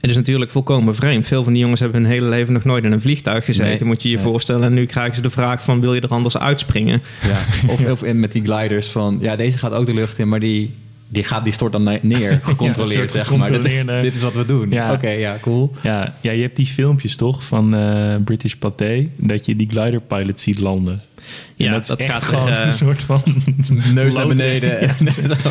het is natuurlijk volkomen vreemd. Veel van die jongens hebben hun hele leven nog nooit in een vliegtuig gezeten, Nee. moet je je Nee. voorstellen. En nu krijgen ze de vraag van, wil je er anders uitspringen? Ja. <laughs> Of, of in- met die gliders van, ja, deze gaat ook de lucht in, maar die, die, gaat, die stort dan ne- neer, <laughs> gecontroleerd, soort zeg maar. Dit, <laughs> dit is wat we doen. Ja. Oké, ja, cool. Ja, ja, je hebt die filmpjes toch van eh, British Pathé, dat je die glider pilot ziet landen. Ja, en dat, gaat er, gewoon eh, een soort van Neus naar beneden. Ja,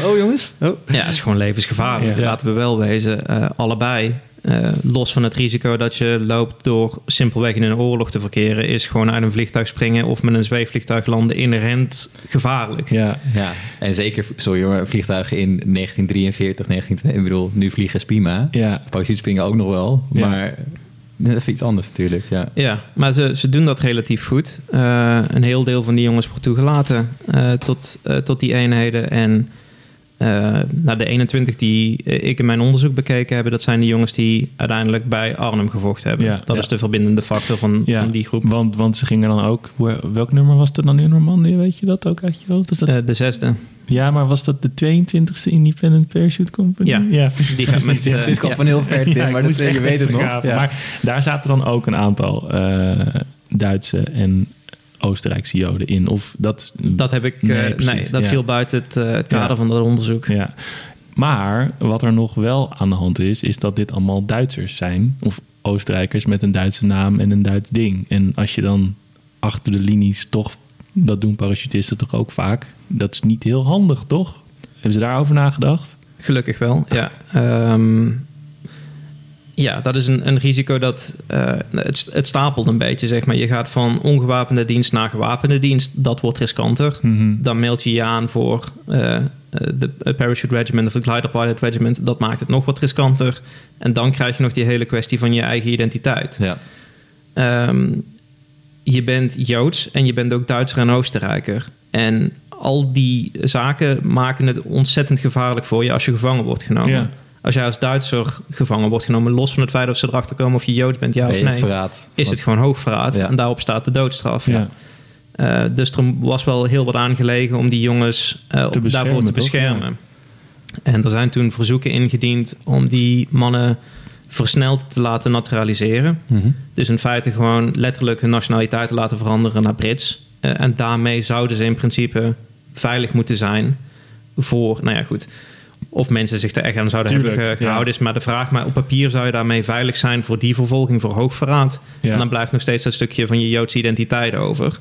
oh jongens. Oh. Ja, het is gewoon levensgevaarlijk. Ja. Laten we wel wezen. Eh, allebei. Eh, los van het risico dat je loopt door simpelweg in een oorlog te verkeren, is gewoon uit een vliegtuig springen of met een zweefvliegtuig landen inherent gevaarlijk. Ja, Ja, en zeker, sorry hoor, vliegtuigen in 1943, 19, ik bedoel, nu vliegen is prima. ja, Parachutespringen ook nog wel, Ja. maar dat is iets anders natuurlijk. Ja. Ja, maar ze, ze doen dat relatief goed. Eh, een heel deel van die jongens wordt toegelaten eh, tot, tot die eenheden. En Eh, nou, de 21 die eh, ik in mijn onderzoek bekeken heb, dat zijn de jongens die uiteindelijk bij Arnhem gevochten hebben. Ja, dat ja. is de verbindende factor van, Ja, van die groep. Want, want ze gingen dan ook... Welk nummer was dat dan in Normandië? Weet je dat ook uit je hoofd? Is dat, Eh, de zesde. ja, maar was dat de 22e Independent Parachute Company? Ja. precies. Die gaat met, <laughs> Ja. eh, Dit ja. van heel ver, Ja, maar dat, je weet het nog. Ja. Maar daar zaten dan ook een aantal Duitse en Oostenrijkse Joden in. Of dat... Dat heb ik. eh, Nee, nee, precies, dat ja. viel buiten het, eh, het kader Ja. van dat onderzoek. Ja. Maar wat er nog wel aan de hand is, is dat dit allemaal Duitsers zijn. Of Oostenrijkers met een Duitse naam en een Duits ding. En als je dan achter de linies toch... Dat doen parachutisten toch ook vaak. Dat is niet heel handig, toch? Hebben ze daarover nagedacht? Gelukkig wel, ja. Ehm, ja, dat is een, een risico dat eh, het, het stapelt een beetje, zeg maar. Je gaat van ongewapende dienst naar gewapende dienst. Dat wordt riskanter. Mhm. Dan meld je je aan voor eh, de Parachute Regiment of de Glider Pilot Regiment. Dat maakt het nog wat riskanter. En dan krijg je nog die hele kwestie van je eigen identiteit. Ja. Ehm, je bent Joods en je bent ook Duitser en Oostenrijker. En al die zaken maken het ontzettend gevaarlijk voor je als je gevangen wordt genomen. Ja. Als jij als Duitser gevangen wordt genomen, los van het feit of ze erachter komen of je Joods bent, ja Ben of nee, verraad? is het gewoon hoogverraad. Ja. En daarop staat de doodstraf. Ja. Eh, dus er was wel heel wat aangelegen om die jongens eh, op- daarvoor te toch? beschermen. En er zijn toen verzoeken ingediend om die mannen versneld te laten naturaliseren. Mhm. Dus in feite gewoon letterlijk hun nationaliteit te laten veranderen naar Brits. Eh, en daarmee zouden ze in principe veilig moeten zijn voor, nou ja goed, of mensen zich er echt aan zouden Tuurlijk, hebben ja. gehouden. Is maar de vraag, maar op papier zou je daarmee veilig zijn voor die vervolging, voor hoogverraad. Ja. En dan blijft nog steeds dat stukje van je Joodse identiteit over.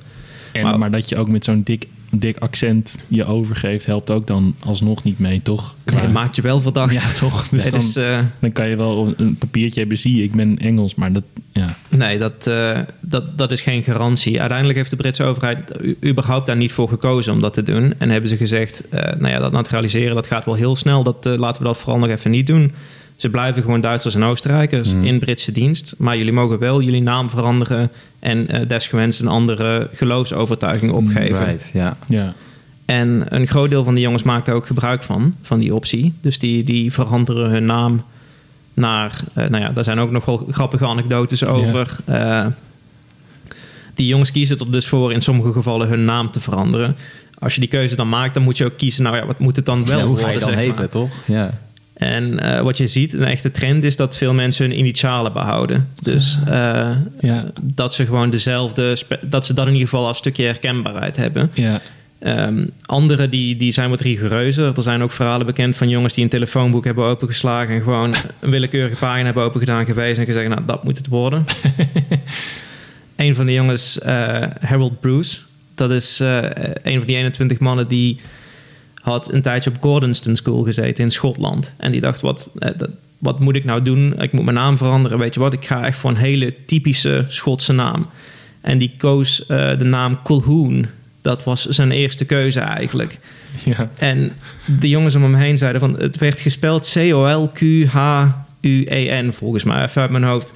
En, Maar- maar, dat je ook met zo'n dik, dik accent je overgeeft, helpt ook dan alsnog niet mee, toch? Nee, dat maakt je wel verdacht. Ja, toch? <laughs> Dus Nee, dan, dus, eh, dan kan je wel een papiertje hebben, zie ik ben Engels, maar dat, ja. nee dat, eh, dat, dat is geen garantie. Uiteindelijk heeft de Britse overheid überhaupt daar niet voor gekozen om dat te doen. En hebben ze gezegd, eh, nou ja, dat naturaliseren dat gaat wel heel snel. Dat, laten we dat vooral nog even niet doen. Ze blijven gewoon Duitsers en Oostenrijkers Mhm. in Britse dienst. Maar jullie mogen wel jullie naam veranderen en eh, desgewenst een andere geloofsovertuiging opgeven. Right, ja. ja. En een groot deel van die jongens maakt daar ook gebruik van, van die optie. Dus die, die veranderen hun naam naar... eh, nou ja, daar zijn ook nog wel grappige anekdotes over. Eh, die jongens kiezen er dus voor in sommige gevallen hun naam te veranderen. Als je die keuze dan maakt, dan moet je ook kiezen... nou ja, wat moet het dan wel Ja, hoe worden, ga je dan heten, maar. toch? Ja. En eh, wat je ziet, een echte trend is dat veel mensen hun initialen behouden. Dus eh, Ja. dat ze gewoon dezelfde... dat ze dat in ieder geval als stukje herkenbaarheid hebben. Ja, Ehm andere die, die zijn wat rigoureuzer. Er zijn ook verhalen bekend van jongens die een telefoonboek hebben opengeslagen en gewoon een willekeurige pagina hebben opengedaan, gewezen en gezegd, nou dat moet het worden. <laughs> een van de jongens, eh, Harold Bruce, dat is een van die 21 mannen die had een tijdje op Gordonston School gezeten in Schotland. En die dacht, wat, eh, wat moet ik nou doen? Ik moet mijn naam veranderen. Weet je wat, ik ga echt voor een hele typische Schotse naam. En die koos eh, de naam Colhoun. Dat was zijn eerste keuze eigenlijk. ja. En de jongens om hem heen zeiden van... het werd gespeld C-O-L-Q-H-U-E-N volgens mij, even uit mijn hoofd.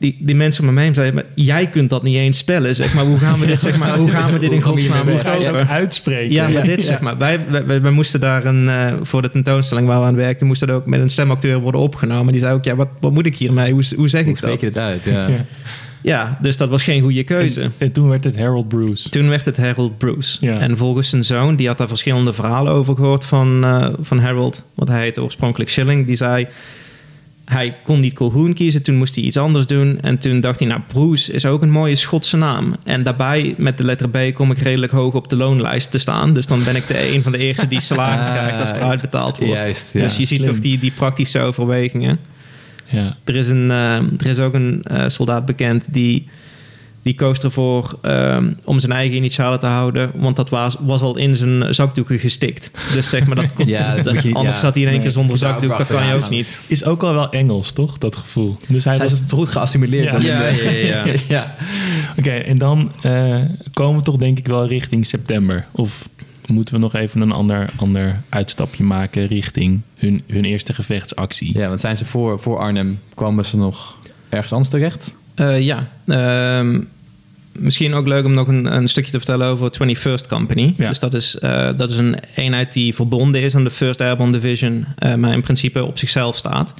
Die, die mensen om hem heen zeiden... maar jij kunt dat niet eens spellen, zeg maar. Hoe gaan we dit, zeg maar, hoe gaan we dit in godsnaam vergroten? uitspreken. Ja, maar dit zeg maar. Wij, wij, wij moesten daar een, eh, voor de tentoonstelling waar we aan werkten, moest dat ook met een stemacteur worden opgenomen. Die zei ook, ja, wat, wat moet ik hiermee? Hoe, hoe zeg Hoe ik spreek dat? je het uit? Ja. Ja. Ja, dus dat was geen goede keuze. En, en toen werd het Harold Bruce. Toen werd het Harold Bruce. Ja. En volgens zijn zoon, die had daar verschillende verhalen over gehoord van, eh, van Harold. Want hij heette oorspronkelijk Schilling. Die zei, hij kon niet Colhoun kiezen. Toen moest hij iets anders doen. En toen dacht hij, nou, Bruce is ook een mooie Schotse naam. En daarbij, met de letter B, kom ik redelijk hoog op de loonlijst te staan. Dus dan ben ik de een van de eerste die salaris Ah, <laughs> krijgt als er uitbetaald wordt. juist, ja. dus je ziet toch die, die praktische overwegingen. Ja. Er is, een, eh, er is ook een eh, soldaat bekend die, die koos ervoor ehm, om zijn eigen initialen te houden. Want dat was, was al in zijn zakdoeken gestikt. Dus zeg maar, dat <laughs> kon, Ja, dat moet je- anders ja. zat hij in één keer zonder zakdoek. Dat kan je ook niet. Is ook al wel Engels, toch? Dat gevoel. Dus hij Zij was... het goed geassimileerd. Ja. ja, ja. <laughs> ja. Oké, en dan eh, komen we toch denk ik wel richting september. Of moeten we nog even een ander, ander uitstapje maken richting hun, hun eerste gevechtsactie? Ja, want zijn ze voor, voor Arnhem, kwamen ze nog ergens anders terecht? Eh, ja, ehm, misschien ook leuk om nog een, een stukje te vertellen over 21st Company. Ja. Dus dat is, eh, dat is een eenheid die verbonden is aan de 1st Airborne Division, eh, maar in principe op zichzelf staat.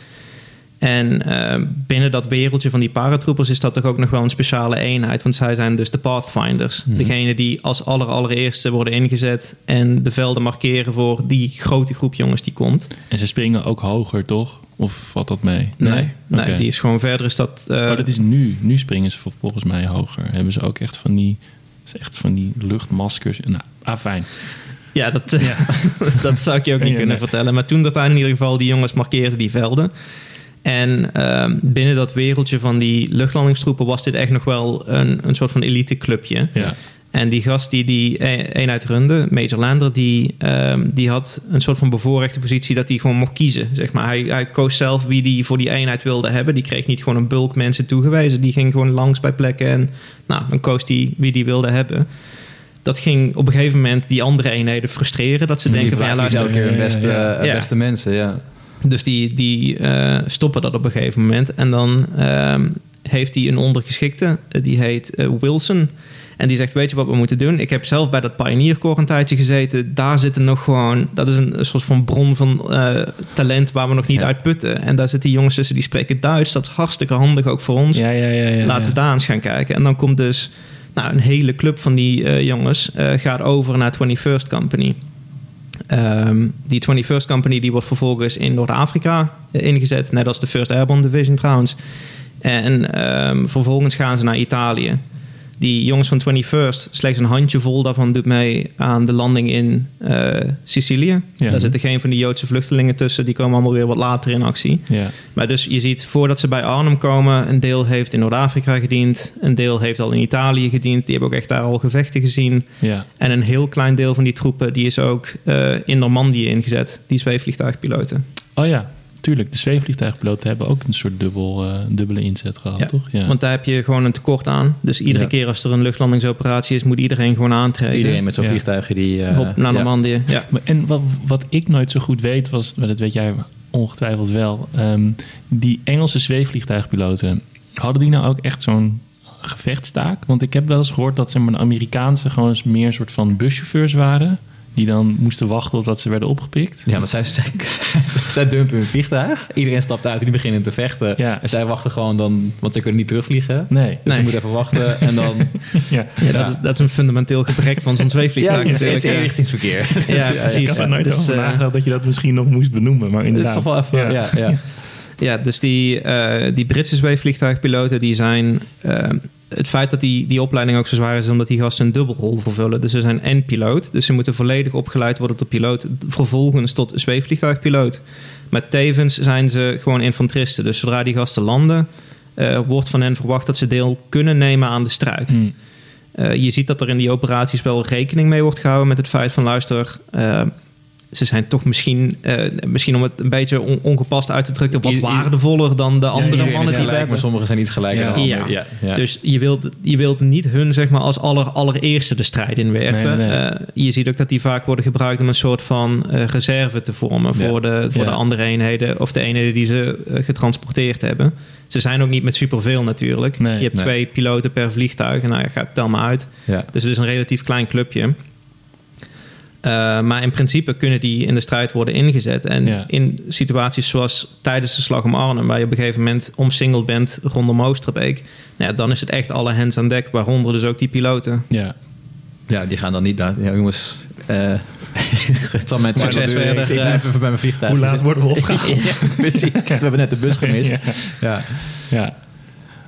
En eh, binnen dat wereldje van die paratroopers is dat toch ook nog wel een speciale eenheid. Want zij zijn dus de Pathfinders. Mhm. Degene die als aller allereerste worden ingezet en de velden markeren voor die grote groep jongens die komt. En ze springen ook hoger, toch? Of valt dat mee? Nee, nee, die is gewoon verder is dat... eh, oh, dat is nu. Nu springen ze vol- volgens mij hoger. Hebben ze ook echt van die, echt van die luchtmaskers. Nou, ah, fijn. Ja, dat, <laughs> dat zou ik je ook niet <laughs> Ja, kunnen nee. vertellen. Maar toen dat daar in ieder geval die jongens markeerden die velden. En ehm, binnen dat wereldje van die luchtlandingstroepen was dit echt nog wel een, een soort van elite clubje. Ja. En die gast die die e- eenheid runde, Major Lander, die, ehm, die had een soort van bevoorrechte positie dat hij gewoon mocht kiezen. Zeg maar. hij, hij koos zelf wie die voor die eenheid wilde hebben. Die kreeg niet gewoon een bulk mensen toegewezen. Die ging gewoon langs bij plekken en nou, dan koos die wie die wilde hebben. Dat ging op een gegeven moment die andere eenheden frustreren. Dat ze Die denken van ja, luister, elke keer ja, beste, eh, ja. beste mensen, ja. Dus die, die eh, stoppen dat op een gegeven moment. En dan ehm, heeft hij een ondergeschikte, eh, die heet eh, Wilson. En die zegt, weet je wat we moeten doen? Ik heb zelf bij dat Pioneer Corps een tijdje gezeten. Daar zitten nog gewoon... Dat is een, een soort van bron van talent waar we nog niet Ja. uit putten. En daar zitten jongens tussen die spreken Duits. Dat is hartstikke handig ook voor ons. Ja, ja, ja. ja, Laten we daar eens gaan kijken. En dan komt dus nou, een hele club van die jongens gaat over naar 21st Company. Ehm, die 21st Company die wordt vervolgens in Noord-Afrika eh, ingezet, net als de 1st Airborne Division trouwens. En ehm, vervolgens gaan ze naar Italië. Die jongens van 21st, slechts een handjevol daarvan doet mee aan de landing in eh, Sicilië. Ja. Daar zitten geen van die Joodse vluchtelingen tussen, die komen allemaal weer wat later in actie. Ja. Maar dus je ziet, voordat ze bij Arnhem komen, een deel heeft in Noord-Afrika gediend, een deel heeft al in Italië gediend. Die hebben ook echt daar al gevechten gezien. ja. En een heel klein deel van die troepen, die is ook eh, in Normandië ingezet, die zweefvliegtuigpiloten. Oh ja, tuurlijk. De zweefvliegtuigpiloten hebben ook een soort dubbel, eh, dubbele inzet gehad, Ja, toch? Ja. Want daar heb je gewoon een tekort aan. Dus iedere Ja. keer als er een luchtlandingsoperatie is, moet iedereen gewoon aantreden. Iedereen met zo'n Ja. vliegtuigen die... eh, Hop, naar ja. Normandië. Ja. <laughs> En wat, wat ik nooit zo goed weet, was, maar dat weet jij ongetwijfeld wel, ehm, die Engelse zweefvliegtuigpiloten, hadden die nou ook echt zo'n gevechtstaak? Want ik heb wel eens gehoord dat zeg maar, de Amerikaanse gewoon eens meer een soort van buschauffeurs waren, die dan moesten wachten totdat ze werden opgepikt. Ja, maar zij, zij, <laughs> zij dumpen hun vliegtuig. Iedereen stapt uit en die beginnen te vechten. Ja. En zij wachten gewoon dan, want ze kunnen niet terugvliegen. Nee. Dus Nee. ze moeten even wachten <laughs> en dan... Ja. Ja, dat, Is, dat is een fundamenteel gebrek van zo'n <laughs> zweefvliegtuig. het is, het is ja. eenrichtingsverkeer. Ja, Ik precies. had er nooit Dus, over eh, nagedacht dat je dat misschien nog moest benoemen, maar Het is inderdaad. toch wel even... Ja, ja. Ja, dus die, eh, die Britse zweefvliegtuigpiloten die zijn... eh, het feit dat die, die opleiding ook zo zwaar is... omdat die gasten een dubbelrol vervullen. Dus ze zijn en piloot. Dus ze moeten volledig opgeleid worden tot piloot... vervolgens tot zweefvliegtuigpiloot. Maar tevens zijn ze gewoon infanteristen. Dus zodra die gasten landen... eh, wordt van hen verwacht dat ze deel kunnen nemen aan de strijd. Hm. Eh, je ziet dat er in die operaties wel rekening mee wordt gehouden met het feit van luister. eh, ze zijn toch misschien, eh, misschien om het een beetje on- ongepast uit te drukken, wat waardevoller dan de andere mannen die we gelijk, maar sommigen zijn iets gelijker Ja. dan anderen. Ja. Ja. Ja. Dus je wilt, je wilt niet hun zeg maar, als aller, allereerste de strijd inwerpen. Nee, nee, nee. Eh, je ziet ook dat die vaak worden gebruikt om een soort van eh, reserve te vormen Ja. voor, de, voor Ja. de andere eenheden of de eenheden die ze getransporteerd hebben. Ze zijn ook niet met superveel natuurlijk. Nee, je hebt nee. twee piloten per vliegtuig en nou ja, gaat tel maar uit. Ja. Dus het is een relatief klein clubje. Eh, maar in principe kunnen die in de strijd worden ingezet. En Ja. in situaties zoals tijdens de slag om Arnhem, waar je op een gegeven moment omsingeld bent rondom Oosterbeek, nou ja, dan is het echt alle hands aan dek, waaronder dus ook die piloten. Ja. ja, die gaan dan niet daar... Ja, jongens... eh <laughs> het zal mijn Succes verder, Ik eh. blijf even bij mijn vliegtuig. Hoe laat worden we <laughs> opgehaald? Precies. <laughs> We hebben net de bus gemist. Ja. Ja.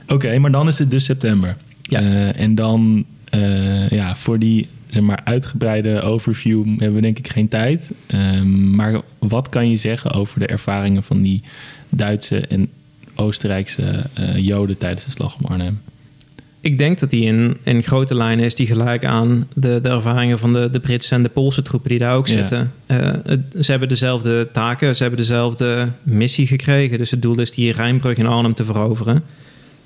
Oké, maar dan is het dus september. Ja. Eh, en dan, eh, ja, voor die zeg maar, uitgebreide overview hebben we denk ik geen tijd. Ehm, maar wat kan je zeggen over de ervaringen van die Duitse en Oostenrijkse eh, Joden tijdens de slag om Arnhem? Ik denk dat die in, in grote lijnen is die gelijk aan de, de ervaringen van de, de Britse en de Poolse troepen die daar ook zitten. Eh, ze hebben dezelfde taken, ze hebben dezelfde missie gekregen. Dus het doel is die Rijnbrug in Arnhem te veroveren.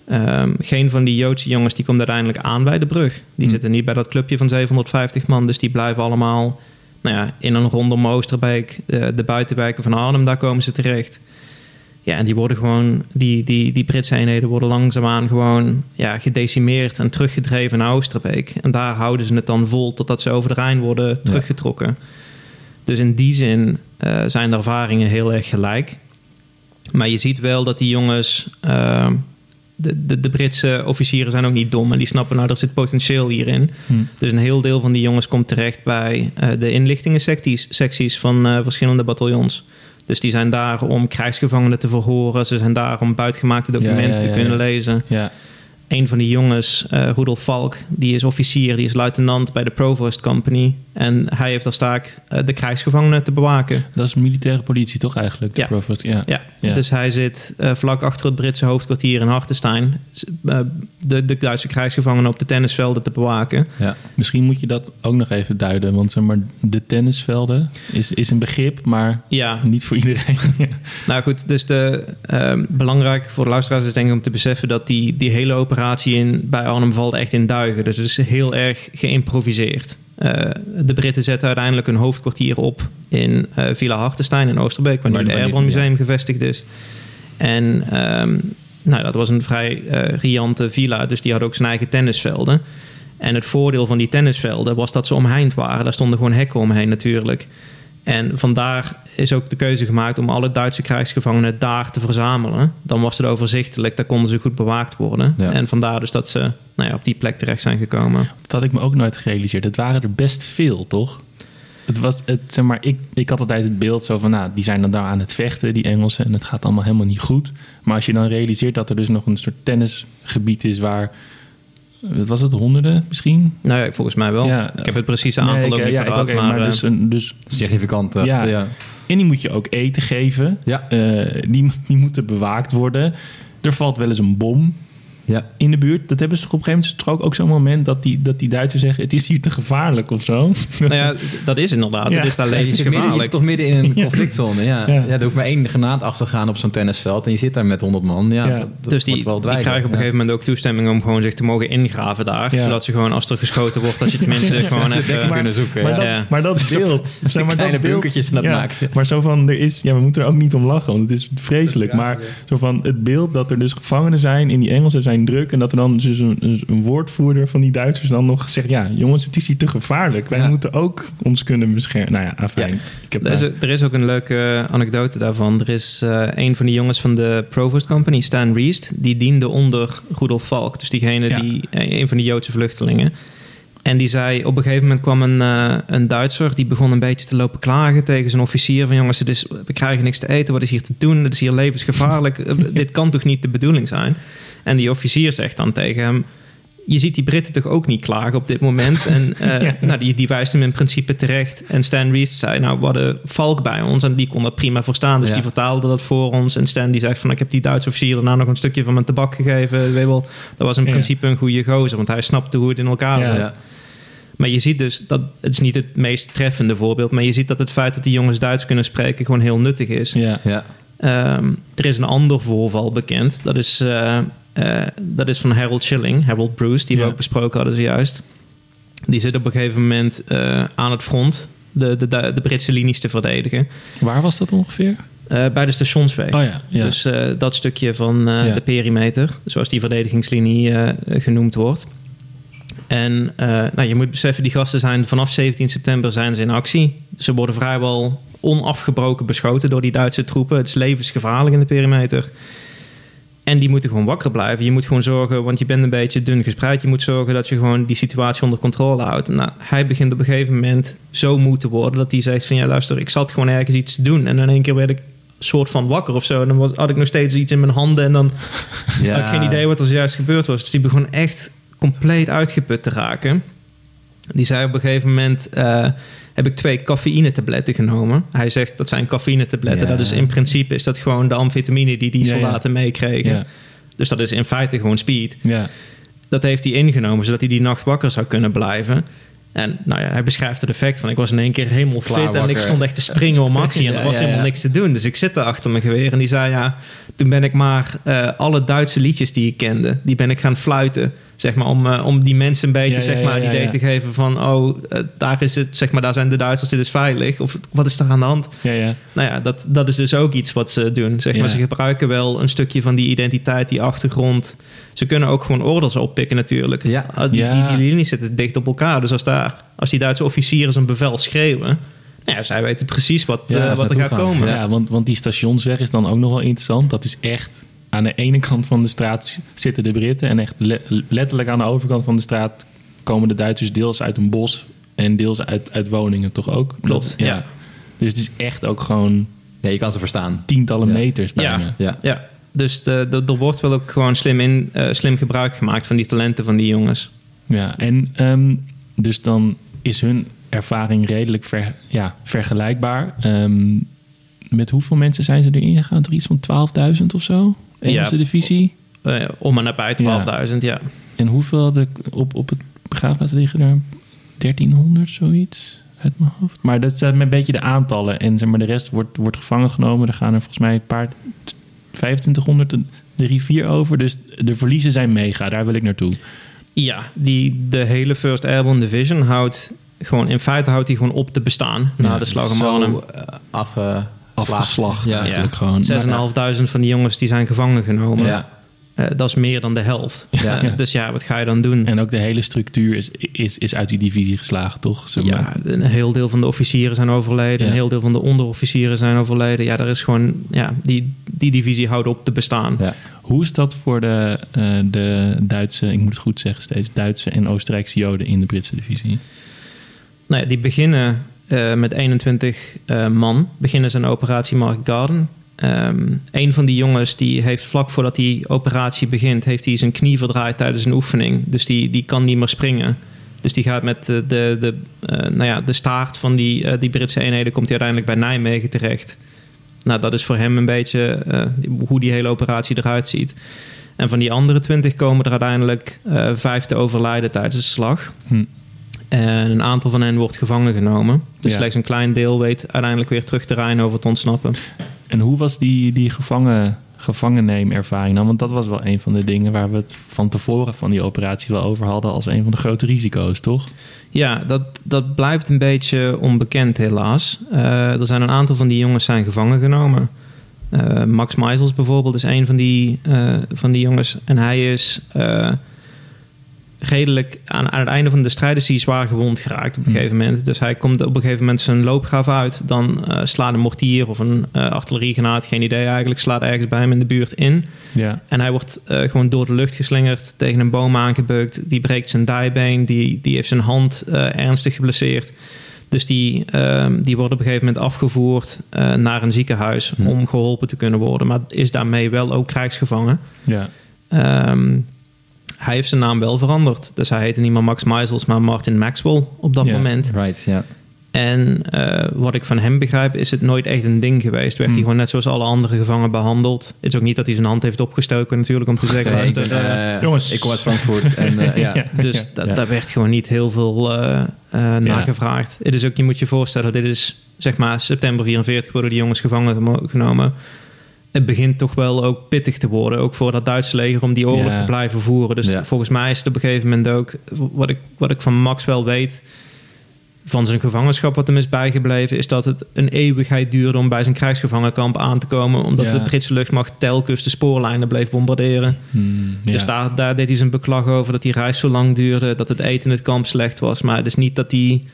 Ehm, geen van die Joodse jongens die komt uiteindelijk aan bij de brug. Die Hm. zitten niet bij dat clubje van 750 man. Dus die blijven allemaal nou ja, in een rondom Oosterbeek, de, de buitenwijken van Arnhem, daar komen ze terecht. Ja, en die worden gewoon, die, die, die Britse eenheden worden langzaamaan gewoon ja, gedecimeerd en teruggedreven naar Oosterbeek. En daar houden ze het dan vol totdat ze over de Rijn worden teruggetrokken. Dus in die zin eh, zijn de ervaringen heel erg gelijk. Maar je ziet wel dat die jongens, uh, de, de, de, Britse officieren zijn ook niet dom en die snappen nou, er zit potentieel hierin. Hm. Dus een heel deel van die jongens komt terecht bij uh, de inlichtingensecties secties van uh, verschillende bataljons. Dus die zijn daar om krijgsgevangenen te verhoren. Ze zijn daar om buitgemaakte documenten ja, ja, te kunnen lezen. Ja een van die jongens, uh, Rudolf Valk, die is officier, die is luitenant bij de Provost Company. En hij heeft als taak uh, de krijgsgevangenen te bewaken. Dat is militaire politie toch eigenlijk? De ja. Provost, ja. Ja. ja. dus hij zit uh, vlak achter het Britse hoofdkwartier in Hartenstein. de, de Duitse krijgsgevangenen op de tennisvelden te bewaken. Ja. Misschien moet je dat ook nog even duiden. Want zeg maar, de tennisvelden is, is een begrip, maar ja. niet voor iedereen. <laughs> nou goed, dus de, belangrijk voor de luisteraars is denk ik om te beseffen dat die, die hele open operatie in, bij Arnhem valt echt in duigen. Dus het is heel erg geïmproviseerd. Uh, de Britten zetten uiteindelijk hun hoofdkwartier op in uh, Villa Hartenstein in Oosterbeek, waar nu het Airborne Museum ja. gevestigd is. En um, nou, dat was een vrij uh, riante villa, dus die had ook zijn eigen tennisvelden. En het voordeel van die tennisvelden was dat ze omheind waren. Daar stonden gewoon hekken omheen natuurlijk. En vandaar is ook de keuze gemaakt om alle Duitse krijgsgevangenen daar te verzamelen. Dan was het overzichtelijk, daar konden ze goed bewaakt worden. Ja. En vandaar dus dat ze nou ja, op die plek terecht zijn gekomen. Dat had ik me ook nooit gerealiseerd. Het waren er best veel, toch? Het was, het, zeg maar, ik, ik had altijd het beeld zo van, nou, die zijn dan daar aan het vechten, die Engelsen, en het gaat allemaal helemaal niet goed. Maar als je dan realiseert dat er dus nog een soort tennisgebied is waar wat was het, honderden misschien? Nou ja, volgens mij wel. Ja, ik heb het precieze aantal nee, ook niet ja, paraat, maar, maar dus, een, dus significant. Ja. ja. En die moet je ook eten geven. Ja. Uh, die, die moeten bewaakt worden. Er valt wel eens een bom ja. in de buurt. Dat hebben ze toch op een gegeven moment ook, ook zo'n moment dat die, dat die Duitsers zeggen: het is hier te gevaarlijk of zo. <laughs> Nou ja, dat is inderdaad. Ja. Het is daar levensgevaarlijk. Je zit toch midden in een <laughs> conflictzone. Ja. Ja. er hoeft maar één granaat af te gaan op zo'n tennisveld en je zit daar met 100 man. Ja, Dat, dat dus die, wel die krijgen op een gegeven moment ook toestemming om gewoon zich te mogen ingraven daar. Zodat ze gewoon als er geschoten wordt, dat je tenminste <laughs> gewoon even kunnen zoeken. Maar, dat, maar dat beeld. Zeg maar kleine bunkertjes dat maakt. Maar zo van, er is, ja, we moeten er ook niet om lachen, want het is vreselijk. Maar zo van het beeld dat er dus gevangenen zijn in die Engelsen zijn druk en dat er dan dus een, een, woordvoerder van die Duitsers dan nog zegt: Ja, jongens, het is hier te gevaarlijk. Wij moeten ook ons kunnen beschermen. Nou ja, afijn. Ja. Ik heb er, is, er is ook een leuke anekdote daarvan. Er is uh, een van die jongens van de Provost Company, Stan Riest, die diende onder Rudolf Valk. Dus diegene die, eh, een van die Joodse vluchtelingen. En die zei, op een gegeven moment kwam een, uh, een Duitser... die begon een beetje te lopen klagen tegen zijn officier... van jongens, het is, we krijgen niks te eten, wat is hier te doen? Het is hier levensgevaarlijk, <laughs> dit kan toch niet de bedoeling zijn? En die officier zegt dan tegen hem... Je ziet die Britten toch ook niet klagen op dit moment? En <laughs> uh, nou, die, die wijst hem in principe terecht. En Stan Rees zei, nou, we hadden Valk bij ons. En die kon dat prima verstaan. Dus ja. die vertaalde dat voor ons. En Stan die zegt van, ik heb die Duitse officier daarna nog een stukje van mijn tabak gegeven. Weet wel, dat was in principe een goede gozer. Want hij snapte hoe het in elkaar zat. Maar je ziet dus dat het is niet het meest treffende voorbeeld, maar je ziet dat het feit dat die jongens Duits kunnen spreken gewoon heel nuttig is. Ja, ja. Um, er is een ander voorval bekend. Dat is uh, dat is van Harold Schilling, Harold Bruce, die ja. we ook besproken hadden zojuist. Die zit op een gegeven moment uh, aan het front de, de, de, Britse linies te verdedigen. Waar was dat ongeveer? Uh, bij de stationsweg. Oh ja, ja. Dus dat stukje van ja. de perimeter, zoals die verdedigingslinie genoemd wordt. En nou, je moet beseffen, die gasten zijn vanaf 17 september zijn ze in actie. Ze worden vrijwel onafgebroken beschoten door die Duitse troepen. Het is levensgevaarlijk in de perimeter. En die moeten gewoon wakker blijven. Je moet gewoon zorgen, want je bent een beetje dun gespreid. Je moet zorgen dat je gewoon die situatie onder controle houdt. Nou, hij begint op een gegeven moment zo moe te worden dat hij zegt van ja, luister, ik zat gewoon ergens iets te doen. En in één keer werd ik soort van wakker of zo. En dan was, had ik nog steeds iets in mijn handen en dan ja. <laughs> had ik geen idee wat er juist gebeurd was. Dus die begon echt compleet uitgeput te raken. Die zei op een gegeven moment. Uh, heb ik twee cafeïne-tabletten genomen. Hij zegt dat zijn cafeïne-tabletten. Dat is in principe is dat gewoon de amfetamine die die soldaten ja, meekregen. Dus dat is in feite gewoon speed. Dat heeft hij ingenomen zodat hij die nacht wakker zou kunnen blijven. En nou ja, hij beschrijft het effect van ik was in één keer helemaal fit en ik stond echt te springen om <laughs> actie en er was helemaal niks te doen. Dus ik zit daar achter mijn geweer en die zei ja, toen ben ik maar uh, alle Duitse liedjes die ik kende, die ben ik gaan fluiten Zeg maar om, eh, om die mensen een beetje Ja, zeg maar, ja, idee ja. te geven van... oh, eh, daar, is het, zeg maar, daar zijn de Duitsers, dit is veilig. Of wat is er aan de hand? Ja, ja. Nou ja, dat, dat is dus ook iets wat ze doen. Zeg maar. Ze gebruiken wel een stukje van die identiteit, die achtergrond. Ze kunnen ook gewoon orders oppikken natuurlijk. Ja. Ah, Die, Ja. die, die linies zitten dicht op elkaar. Dus als, daar, als die Duitse officieren een bevel schreeuwen... Nou ja, zij weten precies wat, Ja, eh, wat er gaat komen. Ja, want, want die stationsweg is dan ook nog wel interessant. Dat is echt aan de ene kant van de straat zitten de Britten. En echt le- letterlijk aan de overkant van de straat komen de Duitsers deels uit een bos en deels uit, uit woningen, toch ook? Klopt, Dat- ja. Dus het is echt ook gewoon Ja, je kan ze verstaan. tientallen Ja. meters bijna. Ja. Ja. Ja, dus de, de- er wordt wel ook gewoon slim, in, eh, slim gebruik gemaakt van die talenten van die jongens. Ja, en ehm, dus dan is hun ervaring redelijk ver, ja, vergelijkbaar. Ehm, met hoeveel mensen zijn ze erin gegaan? Toch iets van 12.000 of zo? Engelse Ja. divisie? Eh, om en nabij 12.000, ja. En hoeveel hadden op, op het begraafplaats liggen er? 1300, zoiets uit mijn hoofd. Maar dat zijn een beetje de aantallen. En zeg maar, de rest wordt, wordt gevangen genomen. Er gaan er volgens mij een paar 2500 de, rivier over. Dus de verliezen zijn mega. Daar wil ik naartoe. Ja, die, de hele First Airborne Division houdt gewoon... In feite houdt die gewoon op te bestaan na de slag om Arnhem. Zo uh, afge... Afgeslacht Ja. eigenlijk gewoon. 6.500 van die jongens die zijn gevangen genomen. Ja. Eh, dat is meer dan de helft. Ja. Eh, dus ja, wat ga je dan doen? En ook de hele structuur is, is, is uit die divisie geslagen, toch? Zeg maar. Ja, een heel deel van de officieren zijn overleden. Ja. Een heel deel van de onderofficieren zijn overleden. Ja, daar is gewoon... Ja, die, die divisie houdt op te bestaan. Ja. Hoe is dat voor de, eh, de Duitse, ik moet het goed zeggen steeds, Duitse en Oostenrijkse Joden in de Britse divisie? Nou ja, die beginnen eh, met 21 eh, man. Beginnen ze operatie Mark Garden. Ehm, een van die jongens die heeft vlak voordat die operatie begint... heeft hij zijn knie verdraaid tijdens een oefening. Dus die, die kan niet meer springen. Dus die gaat met de, de, de, eh, nou ja, de staart van die, eh, die Britse eenheden... komt hij uiteindelijk bij Nijmegen terecht. Nou, dat is voor hem een beetje eh, hoe die hele operatie eruit ziet. En van die andere 20 komen er uiteindelijk eh, vijf te overlijden tijdens de slag. Hm. En een aantal van hen wordt gevangen genomen. Dus Ja. slechts een klein deel weet uiteindelijk weer terug de Rijn over te ontsnappen. En hoe was die, die gevangen, gevangenneemervaring dan? Want dat was wel een van de dingen waar we het van tevoren van die operatie wel over hadden als een van de grote risico's, toch? Ja, dat, dat blijft een beetje onbekend helaas. Eh, er zijn een aantal van die jongens zijn gevangen genomen. Eh, Max Meisels bijvoorbeeld is een van die, eh, van die jongens. En hij is redelijk aan, aan het einde van de strijd is hij zwaar gewond geraakt op een Hmm. gegeven moment. Dus hij komt op een gegeven moment zijn loopgraaf uit. Dan eh, slaat een mortier of een eh artilleriegranaat, geen idee eigenlijk, slaat ergens bij hem in de buurt in. Ja. En hij wordt eh, gewoon door de lucht geslingerd, tegen een boom aangebeukt. Die breekt zijn dijbeen, die, die heeft zijn hand ernstig geblesseerd. Dus die, ehm, die wordt op een gegeven moment afgevoerd naar een ziekenhuis Hm. om geholpen te kunnen worden. Maar is daarmee wel ook krijgsgevangen. Ja. Ehm, hij heeft zijn naam wel veranderd. Dus hij heette niet meer Max Meisels, maar Martin Maxwell op dat Ja. moment. Right, ja. En eh, wat ik van hem begrijp, is het nooit echt een ding geweest. Werd Hmm. hij gewoon net zoals alle andere gevangenen behandeld. Het is ook niet dat hij zijn hand heeft opgestoken natuurlijk om te zeggen... Zeg, ik, ben, eh, eh, jongens. ik kom uit Frankfurt. En, <laughs> ja. Ja. dus da- Ja. daar werd gewoon niet heel veel eh eh, naar gevraagd. Het is ook, je moet je voorstellen, dit is zeg maar september 44 worden die jongens gevangen genomen. Het begint toch wel ook pittig te worden, ook voor dat Duitse leger om die oorlog Ja. te blijven voeren. Dus Ja. volgens mij is het op een gegeven moment ook, wat ik, wat ik van Max wel weet, van zijn gevangenschap wat hem is bijgebleven, is dat het een eeuwigheid duurde om bij zijn krijgsgevangenkamp aan te komen, omdat Ja. de Britse luchtmacht telkens de spoorlijnen bleef bombarderen. Hmm, Dus daar, daar deed hij zijn beklag over dat die reis zo lang duurde, dat het eten in het kamp slecht was. Maar het is niet dat hij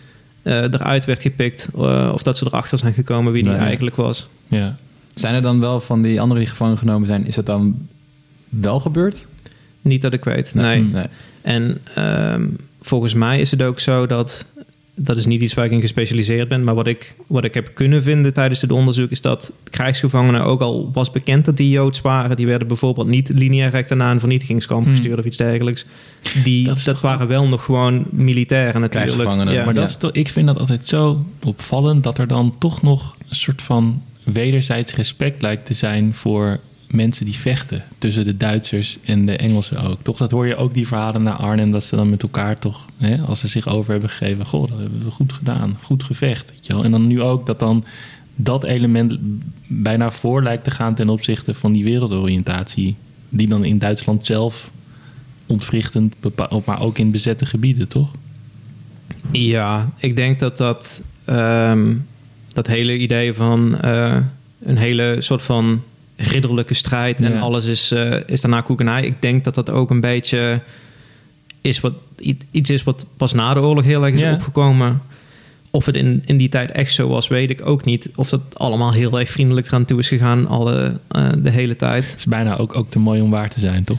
eh, eruit werd gepikt eh, of dat ze erachter zijn gekomen wie Nee. die eigenlijk was. ja. Zijn er dan wel van die anderen die gevangen genomen zijn, is dat dan wel gebeurd? Niet dat ik weet, nee. nee. En ehm, volgens mij is het ook zo dat, dat is niet iets waar ik in gespecialiseerd ben, maar wat ik, wat ik heb kunnen vinden tijdens dit onderzoek is dat krijgsgevangenen, ook al was bekend dat die Joods waren, die werden bijvoorbeeld niet lineair recht na een vernietigingskamp Hmm. gestuurd of iets dergelijks. Die, Dat dat, waren wel nog gewoon militairen natuurlijk. Krijgsgevangenen, Ja. Maar dat is toch, ik vind dat altijd zo opvallend dat er dan toch nog een soort van wederzijds respect lijkt te zijn voor mensen die vechten. Tussen de Duitsers en de Engelsen ook. Toch, dat hoor je ook die verhalen naar Arnhem, dat ze dan met elkaar toch, hè, als ze zich over hebben gegeven, goh, dat hebben we goed gedaan, goed gevecht. Weet je wel. En dan nu ook dat dan dat element bijna voor lijkt te gaan ten opzichte van die wereldoriëntatie, die dan in Duitsland zelf ontwrichtend, maar ook in bezette gebieden, toch? Ja, ik denk dat dat, ehm, dat hele idee van eh, een hele soort van ridderlijke strijd en Ja. alles is, eh, is daarna koekenij. Ik denk dat dat ook een beetje is wat, iets is wat pas na de oorlog heel erg is Ja. opgekomen. Of het in, in die tijd echt zo was, weet ik ook niet. Of dat allemaal heel erg vriendelijk eraan toe is gegaan alle, eh, de hele tijd. Het is bijna ook, ook te mooi om waar te zijn, toch?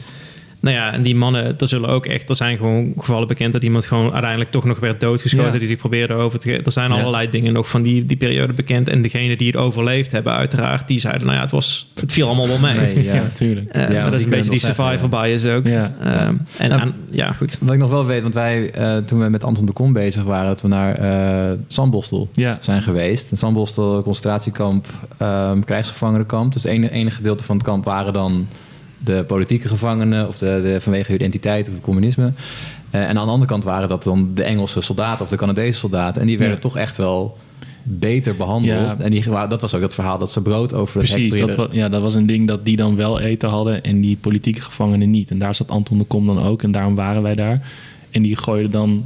Nou ja, en die mannen, er zullen ook echt, er zijn gewoon gevallen bekend dat iemand gewoon uiteindelijk toch nog werd doodgeschoten Ja. die zich probeerde over te Er zijn Ja. allerlei dingen nog van die, die periode bekend. En degenen die het overleefd hebben, uiteraard, die zeiden, nou ja, het, was, het viel allemaal wel mee. Nee, ja. <laughs> tuurlijk. Eh, Ja, maar dat is een beetje die survivor bias ook. Ja. Ehm, en, en- ja, goed. Wat ik nog wel weet, want wij eh, toen we met Anton de Kom bezig waren, dat we naar eh Zandbostel Ja, zijn geweest. Zandbostel concentratiekamp, ehm krijgsgevangenenkamp. Dus het ene, ene gedeelte van het kamp waren dan de politieke gevangenen of de, de, vanwege hun identiteit of het communisme. Eh, en aan de andere kant waren dat dan de Engelse soldaten of de Canadese soldaten. En die werden Ja. toch echt wel beter behandeld. Ja. En die, dat was ook het verhaal dat ze brood over het precies. Dat, ja, dat was een ding dat die dan wel eten hadden en die politieke gevangenen niet. En daar zat Anton de Kom dan ook en daarom waren wij daar. En die gooiden dan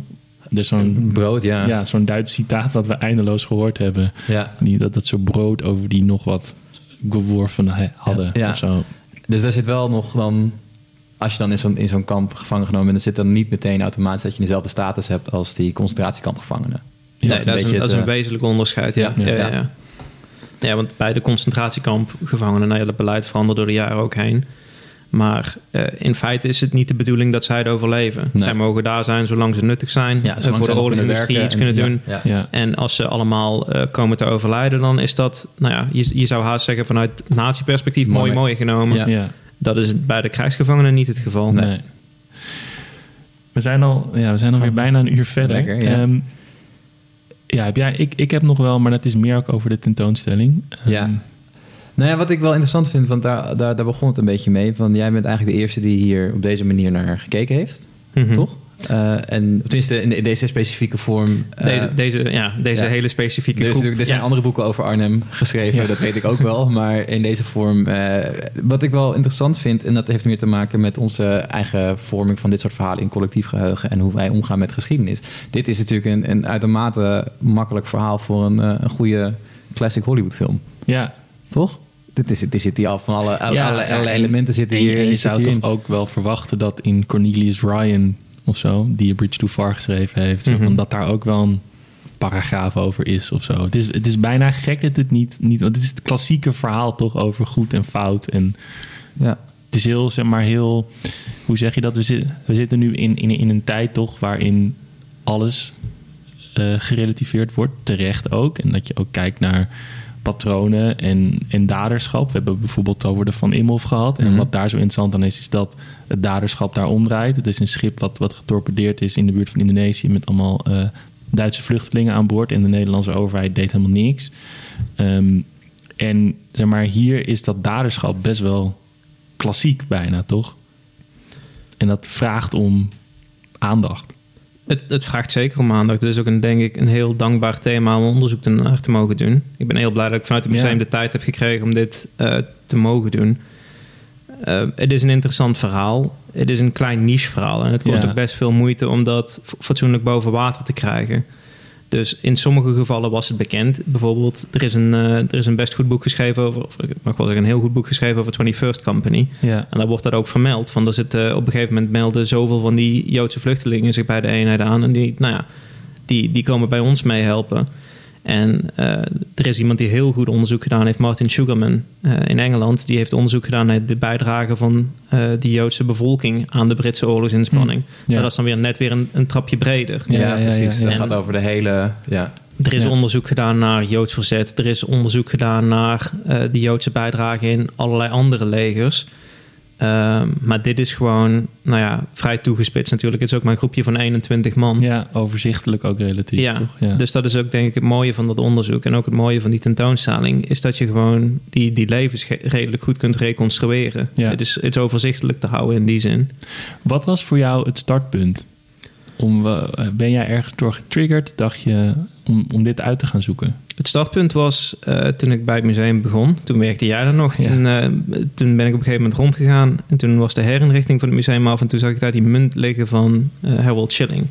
dus zo'n Brood, ja. ja. zo'n Duits citaat wat we eindeloos gehoord hebben. ja. Die, dat, dat zo brood over die nog wat geworven hadden Ja. of zo. Dus daar zit wel nog dan... Als je dan in zo'n, in zo'n kamp gevangen genomen bent... dan zit dan niet meteen automatisch dat je dezelfde status hebt... als die concentratiekampgevangenen. Nee, dat is dat, een een, is een eh, wezenlijk onderscheid. Ja. ja, Ja, ja. ja, ja. Ja, want bij de concentratiekampgevangenen, nou ja, dat beleid veranderde door de jaren ook heen. Maar eh, in feite is het niet de bedoeling dat zij het overleven. Nee. Zij mogen daar zijn zolang ze nuttig zijn. Ja, eh, zolang voor ze de oorlogsindustrie iets en- kunnen doen. Ja, ja. Ja. En als ze allemaal eh, komen te overlijden, dan is dat, nou ja, je, je zou haast zeggen vanuit nazi-perspectief mooi, Mooi. mooi genomen. Ja. Ja. Dat is bij de krijgsgevangenen niet het geval. Nee. We zijn al, ja, we zijn alweer bijna een uur verder. Lekker, ja. Ehm, ja, heb jij, ik, ik heb nog wel, maar dat is meer ook over de tentoonstelling. Ja. Nou ja, wat ik wel interessant vind, want daar, daar, daar begon het een beetje mee. Van, jij bent eigenlijk de eerste die hier op deze manier naar gekeken heeft, Mhm. toch? Eh, en tenminste in, de- in deze specifieke vorm. eh, Deze, deze, ja, deze ja. hele specifieke groep. natuurlijk- er zijn Ja. andere boeken over Arnhem geschreven, Ja. dat weet ik ook wel. <laughs> Maar in deze vorm, eh, wat ik wel interessant vind, en dat heeft meer te maken met onze eigen vorming van dit soort verhalen in collectief geheugen en hoe wij omgaan met geschiedenis. Dit is natuurlijk een, een uitermate makkelijk verhaal voor een, een goede classic Hollywood film, ja, toch? Dit is, dit zit hier af van alle, alle, Ja, alle, elementen zitten en, hier. en je zou toch ook wel verwachten dat in Cornelius Ryan of zo, die A Bridge Too Far geschreven heeft, Mhm. van dat daar ook wel een paragraaf over is of zo. Het is, het is bijna gek dat het niet, niet, want het is het klassieke verhaal toch over goed en fout en Ja. het is heel, zeg maar, heel. Hoe zeg je dat? We, zitten we zitten nu in, in, in een tijd toch waarin alles eh, gerelativeerd wordt, terecht ook. En dat je ook kijkt naar patronen en, en daderschap. We hebben bijvoorbeeld over de Van Imhoff gehad. En Mhm. wat daar zo interessant aan is, is dat het daderschap daar omdraait. Het is een schip wat, wat getorpedeerd is in de buurt van Indonesië met allemaal eh, Duitse vluchtelingen aan boord. En de Nederlandse overheid deed helemaal niks. Ehm, en zeg maar, hier is dat daderschap best wel klassiek bijna, toch? En dat vraagt om aandacht. Het, het vraagt zeker om aandacht. Het is ook een, denk ik, een heel dankbaar thema om onderzoek te- naar te mogen doen. Ik ben heel blij dat ik vanuit het museum Ja. de tijd heb gekregen om dit eh, te mogen doen. Eh, het is een interessant verhaal. Het is een klein niche verhaal. En het kost Ja. ook best veel moeite om dat fatsoenlijk boven water te krijgen. Dus in sommige gevallen was het bekend. Bijvoorbeeld, er is een, eh, er is een best goed boek geschreven over... of ik mag wel zeggen, een heel goed boek geschreven over 21st Company. Ja, En daar wordt dat ook vermeld. Van er zitten op een gegeven moment melden zoveel van die Joodse vluchtelingen zich bij de eenheid aan. En die, nou ja, die, die komen bij ons meehelpen. En eh, er is iemand die heel goed onderzoek gedaan heeft, Martin Sugarman eh, in Engeland. Die heeft onderzoek gedaan naar de bijdrage van eh de Joodse bevolking aan de Britse oorlogsinspanning. Hm, ja. Maar dat is dan weer net weer een, een trapje breder. Ja, Ja, ja, precies. ja, ja. Dat gaat over de hele... Ja. Er is Ja. onderzoek gedaan naar Joods verzet. Er is onderzoek gedaan naar eh, de Joodse bijdrage in allerlei andere legers. Ehm, maar dit is gewoon, nou ja, vrij toegespitst natuurlijk. Het is ook een groepje van 21 man. ja overzichtelijk ook relatief, Ja, toch? Ja. dus dat is ook denk ik het mooie van dat onderzoek. En ook het mooie van die tentoonstelling... is dat je gewoon die, die levens redelijk goed kunt reconstrueren. Ja. Het, is, het is overzichtelijk te houden in die zin. Wat was voor jou het startpunt? Om, eh, ben jij ergens door getriggerd? Dacht je om, om dit uit te gaan zoeken? Het startpunt was eh, toen ik bij het museum begon. Toen werkte jij er nog. Ja. Toen, eh, toen ben ik op een gegeven moment rondgegaan. En toen was de herinrichting van het museum af. En toen zag ik daar die munt liggen van eh, Harold Schilling.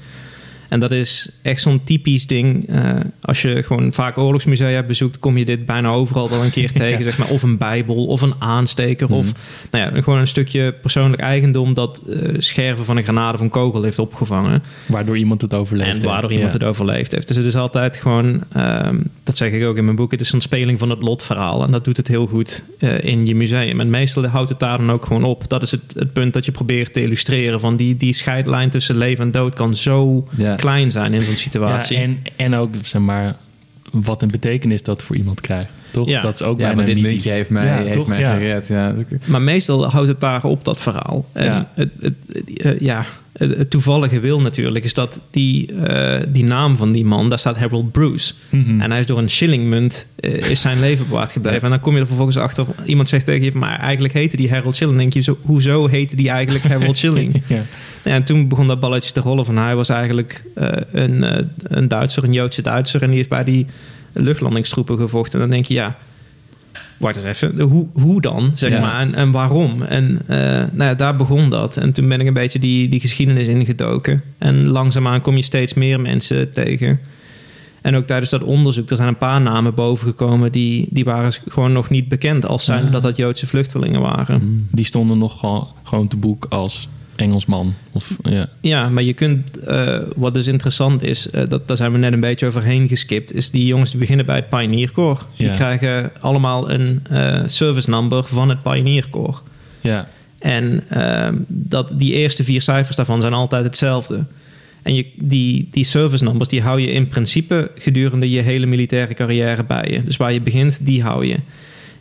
En dat is echt zo'n typisch ding. Eh, als je gewoon vaak oorlogsmusea bezoekt, kom je dit bijna overal wel een keer <laughs> tegen. Zeg maar, of een bijbel, of een aansteker. Of nou ja, gewoon een stukje persoonlijk eigendom dat eh, scherven van een granade of een kogel heeft opgevangen. Waardoor iemand het overleeft. En heeft. waardoor iemand Ja. het overleefd heeft. Dus het is altijd gewoon, ehm, dat zeg ik ook in mijn boek, het is een speling van het lotverhaal. En dat doet het heel goed eh, in je museum. En meestal houdt het daar dan ook gewoon op. Dat is het, het punt dat je probeert te illustreren. Van die, die scheidlijn tussen leven en dood kan zo Ja. Klein zijn in zo'n situatie. Ja, en, en ook, zeg maar, wat een betekenis dat voor iemand krijgt. Toch? Ja. Dat is ook Ja, bijna maar dit mythisch. muntje heeft mij, Ja, heeft toch? mij Ja. gered. Ja. Maar meestal houdt het daar op, dat verhaal. En Ja. het, het, het- ja, het, toevallige wil natuurlijk is dat die, eh, die naam van die man, daar staat Harold Bruce. Mhm. En hij is door een shillingmunt eh, is zijn leven bewaard gebleven. En dan kom je er vervolgens achter, iemand zegt tegen je, maar eigenlijk heette die Harold Schilling. Dan denk je, zo, hoezo heette die eigenlijk <laughs> Harold Schilling? ja. Ja, en toen begon dat balletje te rollen van hij was eigenlijk eh, een, een Duitser, een Joodse Duitser. En die heeft bij die luchtlandingstroepen gevochten. En dan denk je, ja, wacht eens even, hoe, hoe dan, zeg Ja. maar, en, en waarom? En eh, nou ja, daar begon dat. En toen ben ik een beetje die, die geschiedenis ingedoken. En langzaamaan kom je steeds meer mensen tegen. En ook tijdens dat onderzoek, er zijn een paar namen bovengekomen... die, die waren gewoon nog niet bekend als zijn Ah. dat dat Joodse vluchtelingen waren. Die stonden nog gewoon, gewoon te boek als Engelsman. Of, ja. Ja, maar je kunt, eh, wat dus interessant is, eh, dat, daar zijn we net een beetje overheen geskipt, is die jongens die beginnen bij het Pioneer Corps. Die Ja. krijgen allemaal een eh, service number van het Pioneer Corps. ja. En ehm, dat, die eerste vier cijfers daarvan zijn altijd hetzelfde. En je, die, die service numbers die hou je in principe gedurende je hele militaire carrière bij je. Dus waar je begint, die hou je.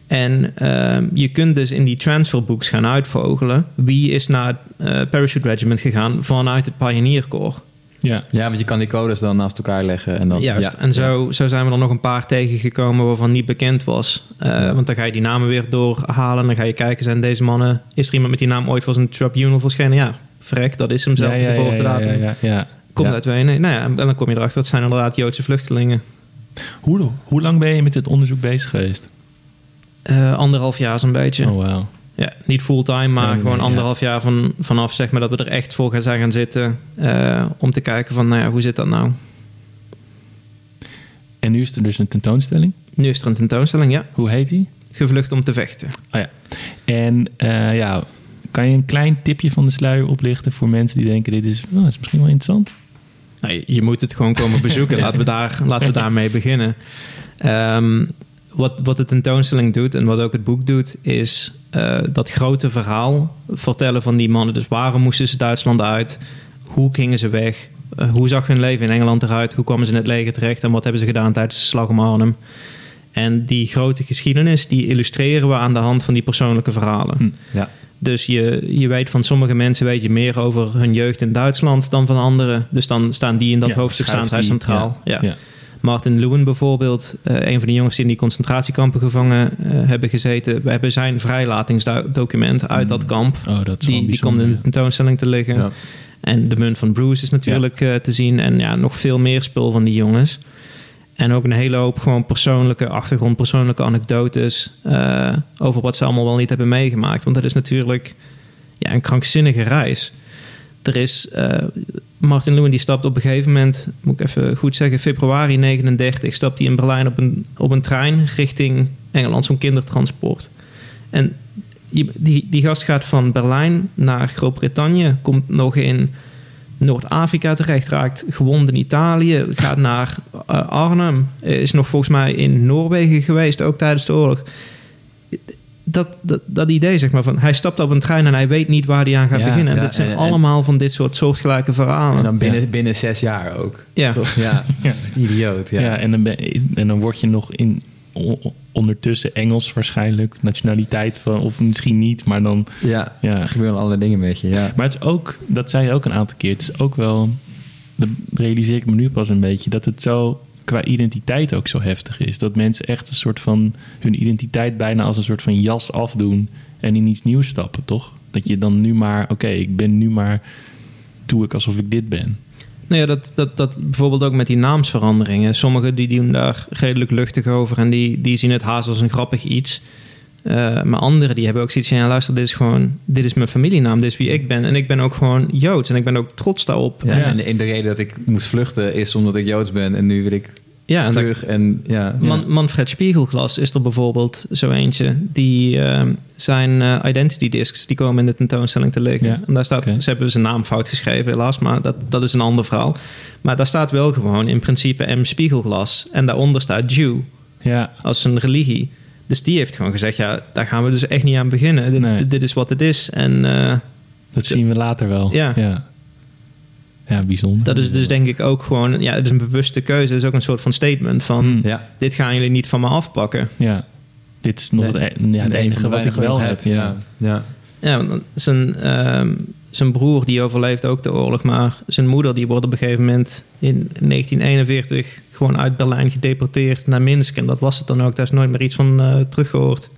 En ehm, je kunt dus in die transferbooks gaan uitvogelen wie is naar het eh, parachute regiment gegaan vanuit het Pioneer Corps. ja. Ja, want je kan die codes dan naast elkaar leggen. En dan, Juist. ja. en zo, zo zijn we er nog een paar tegengekomen waarvan niet bekend was. Eh, Want dan ga je die namen weer doorhalen. Dan ga je kijken, zijn deze mannen... Is er iemand met die naam ooit voor zijn tribunal verschenen? Ja, vrek, dat is hem zelf, ja, de ja, ja, geboortedatum. ja, ja, ja. Komt Ja. uit Wenen. Nou ja, en dan kom je erachter, dat zijn inderdaad Joodse vluchtelingen. Hoe, hoe lang ben je met dit onderzoek bezig geweest? Eh, anderhalf jaar zo'n beetje. Oh, wauw. Ja, niet fulltime, maar gewoon ja. anderhalf jaar van, vanaf zeg maar, dat we er echt voor gaan zijn gaan zitten. eh, om te kijken van, nou ja, hoe zit dat nou? En nu is er dus een tentoonstelling. Nu is er een tentoonstelling, ja. Hoe heet die? Gevlucht om te vechten. Oh ja. En eh, ja, kan je een klein tipje van de sluier oplichten voor mensen die denken: dit is, oh, is misschien wel interessant? Nou, je- je moet het gewoon komen bezoeken. <laughs> Laten we, daar, laten we daarmee beginnen. Ehm, wat, wat de tentoonstelling doet en wat ook het boek doet, is eh, dat grote verhaal vertellen van die mannen. Dus waarom moesten ze Duitsland uit? Hoe gingen ze weg? Eh, hoe zag hun leven in Engeland eruit? Hoe kwamen ze in het leger terecht? En wat hebben ze gedaan tijdens de slag om Arnhem? En die grote geschiedenis, die illustreren we aan de hand van die persoonlijke verhalen. Hm. Ja. Dus je, je weet van sommige mensen weet je meer over hun jeugd in Duitsland dan van anderen. Dus dan staan die in dat Ja, hoofdstuk staan zij centraal. Ja. Ja. Martin Lewin bijvoorbeeld, eh, een van de jongens die in die concentratiekampen gevangen eh, hebben gezeten. We hebben zijn vrijlatingsdocument uit dat kamp. Oh, dat Die, die komt in de tentoonstelling te liggen. Ja. En de munt van Bruce is natuurlijk eh, te zien. En ja, nog veel meer spul van die jongens. En ook een hele hoop gewoon persoonlijke achtergrond, persoonlijke anekdotes over wat ze allemaal wel niet hebben meegemaakt. Want dat is natuurlijk ja, een krankzinnige reis. Er is, eh, Martin Lewin die stapt op een gegeven moment, moet ik even goed zeggen, februari 39 stapt hij in Berlijn op een, op een trein richting Engeland, zo'n kindertransport. En die, die, gast gaat van Berlijn naar Groot-Brittannië, komt nog in Noord-Afrika terecht, raakt gewond in Italië, gaat naar eh, Arnhem, is nog volgens mij in Noorwegen geweest, ook tijdens de oorlog. Dat, dat, dat idee, zeg maar, van hij stapt op een trein en hij weet niet waar hij aan gaat Ja, beginnen. En ja, dit zijn en- en- allemaal van dit soort soortgelijke verhalen. En dan binnen, binnen zes jaar ook. ja. Toch? Ja, Ja. idioot. Ja. Ja, en, dan ben, en dan word je nog in ondertussen Engels waarschijnlijk, nationaliteit van, of misschien niet, maar dan. Ja, Ja. er gebeuren allerlei dingen met je. Ja. Maar het is ook, dat zei je ook een aantal keer, het is ook wel, dat realiseer ik me nu pas een beetje, dat het zo qua identiteit ook zo heftig is. Dat mensen echt een soort van hun identiteit bijna als een soort van jas afdoen en in iets nieuws stappen, toch? Dat je dan nu maar, oké, ik ben nu maar, doe ik alsof ik dit ben. Nou ja, dat, dat, dat bijvoorbeeld ook met die naamsveranderingen. Sommigen die doen daar redelijk luchtig over en die, die zien het haast als een grappig iets. Uh, maar anderen die hebben ook zoiets van, ja luister, dit is gewoon, dit is mijn familienaam, dit is wie ik ben. En ik ben ook gewoon Joods en ik ben ook trots daarop. Ja, en, en de reden dat ik moest vluchten is omdat ik Joods ben en nu wil ik ja, en terug. en, ja, Man, Manfred Spiegelglas is er bijvoorbeeld zo eentje. Die uh, zijn uh, identity discs die komen in de tentoonstelling te liggen. Ja, en daar staat, ze hebben zijn naam fout geschreven, helaas, maar dat, dat is een ander verhaal. Maar daar staat wel gewoon in principe M. Spiegelglas. En daaronder staat Jew ja. als een religie. Dus die heeft gewoon gezegd: ja, daar gaan we dus echt niet aan beginnen. Dit, dit is wat het is. En, uh, dat zien we later wel. ja. ja. Ja, bijzonder. Dat is dus denk ik ook gewoon, ja, het is een bewuste keuze. Het is ook een soort van statement van, hmm. ja. dit gaan jullie niet van me afpakken. Ja, dit is nog het, e- ja, het enige wat ik wel heb. Ja, ja. ja. zijn, uh, zijn broer die overleeft ook de oorlog, maar zijn moeder die wordt op een gegeven moment in 1941 gewoon uit Berlijn gedeporteerd naar Minsk. En dat was het dan ook. Daar is nooit meer iets van uh, teruggehoord.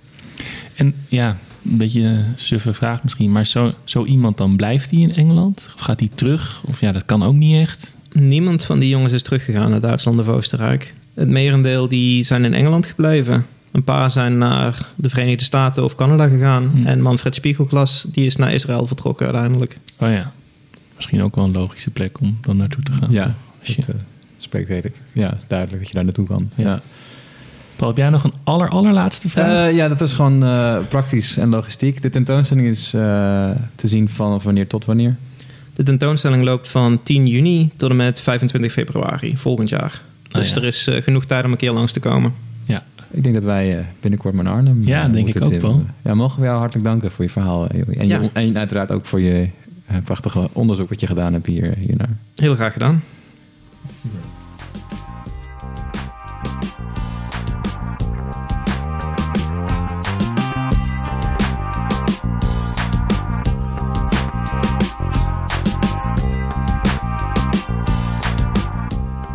En ja, een beetje een suffe vraag misschien, maar zo, zo iemand dan blijft hij in Engeland? Of gaat hij terug? Of ja, dat kan ook niet echt. Niemand van die jongens is teruggegaan naar Duitsland of Oostenrijk. Het merendeel die zijn in Engeland gebleven. Een paar zijn naar de Verenigde Staten of Canada gegaan. Hm. En Manfred Spiegelglas die is naar Israël vertrokken uiteindelijk. Oh ja, misschien ook wel een logische plek om dan naartoe te gaan. Ja, als je... uh, spreekt redelijk. Ja, is duidelijk dat je daar naartoe kan. ja. Paul, heb jij nog een aller, allerlaatste vraag? Uh, ja, dat is gewoon uh, praktisch en logistiek. De tentoonstelling is uh, te zien van wanneer tot wanneer? De tentoonstelling loopt van 10 juni tot en met 25 februari volgend jaar. Ah, dus er is genoeg tijd om een keer langs te komen. Ja, ik denk dat wij binnenkort naar Arnhem Ja, denk ik ook wel. Ja, mogen we jou hartelijk danken voor je verhaal. En, ja. je, en uiteraard ook voor je prachtige onderzoek wat je gedaan hebt hier, hiernaar. Heel graag gedaan.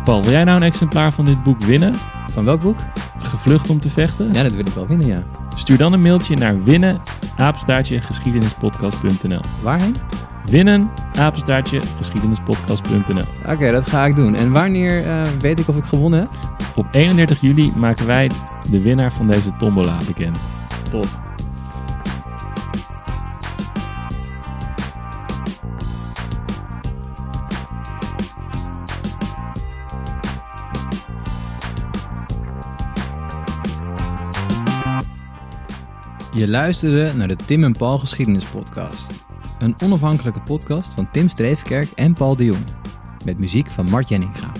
Paul, wil jij nou een exemplaar van dit boek winnen? Van welk boek? Gevlucht om te vechten? Ja, dat wil ik wel winnen, ja. Stuur dan een mailtje naar winnen, apenstaartje, geschiedenispodcast.nl. Waarheen? Winnen, apenstaartje, geschiedenispodcast.nl. Oké, dat ga ik doen. En wanneer uh, weet ik of ik gewonnen heb? Op 31 juli maken wij de winnaar van deze tombola bekend. Tof. Je luisterde naar de Tim en Paul Geschiedenis Podcast. Een onafhankelijke podcast van Tim Streefkerk en Paul de Jong. Met muziek van Mart Jenninga.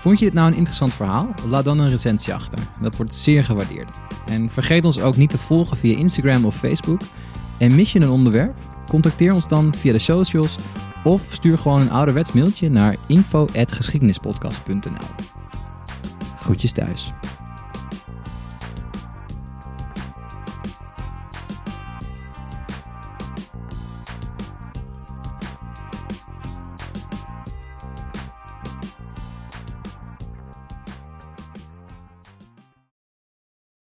Vond je dit nou een interessant verhaal? Laat dan een recensie achter. Dat wordt zeer gewaardeerd. En vergeet ons ook niet te volgen via Instagram of Facebook. En mis je een onderwerp? Contacteer ons dan via de socials of stuur gewoon een ouderwets mailtje naar info.geschiedenispodcast.nl. Groetjes thuis.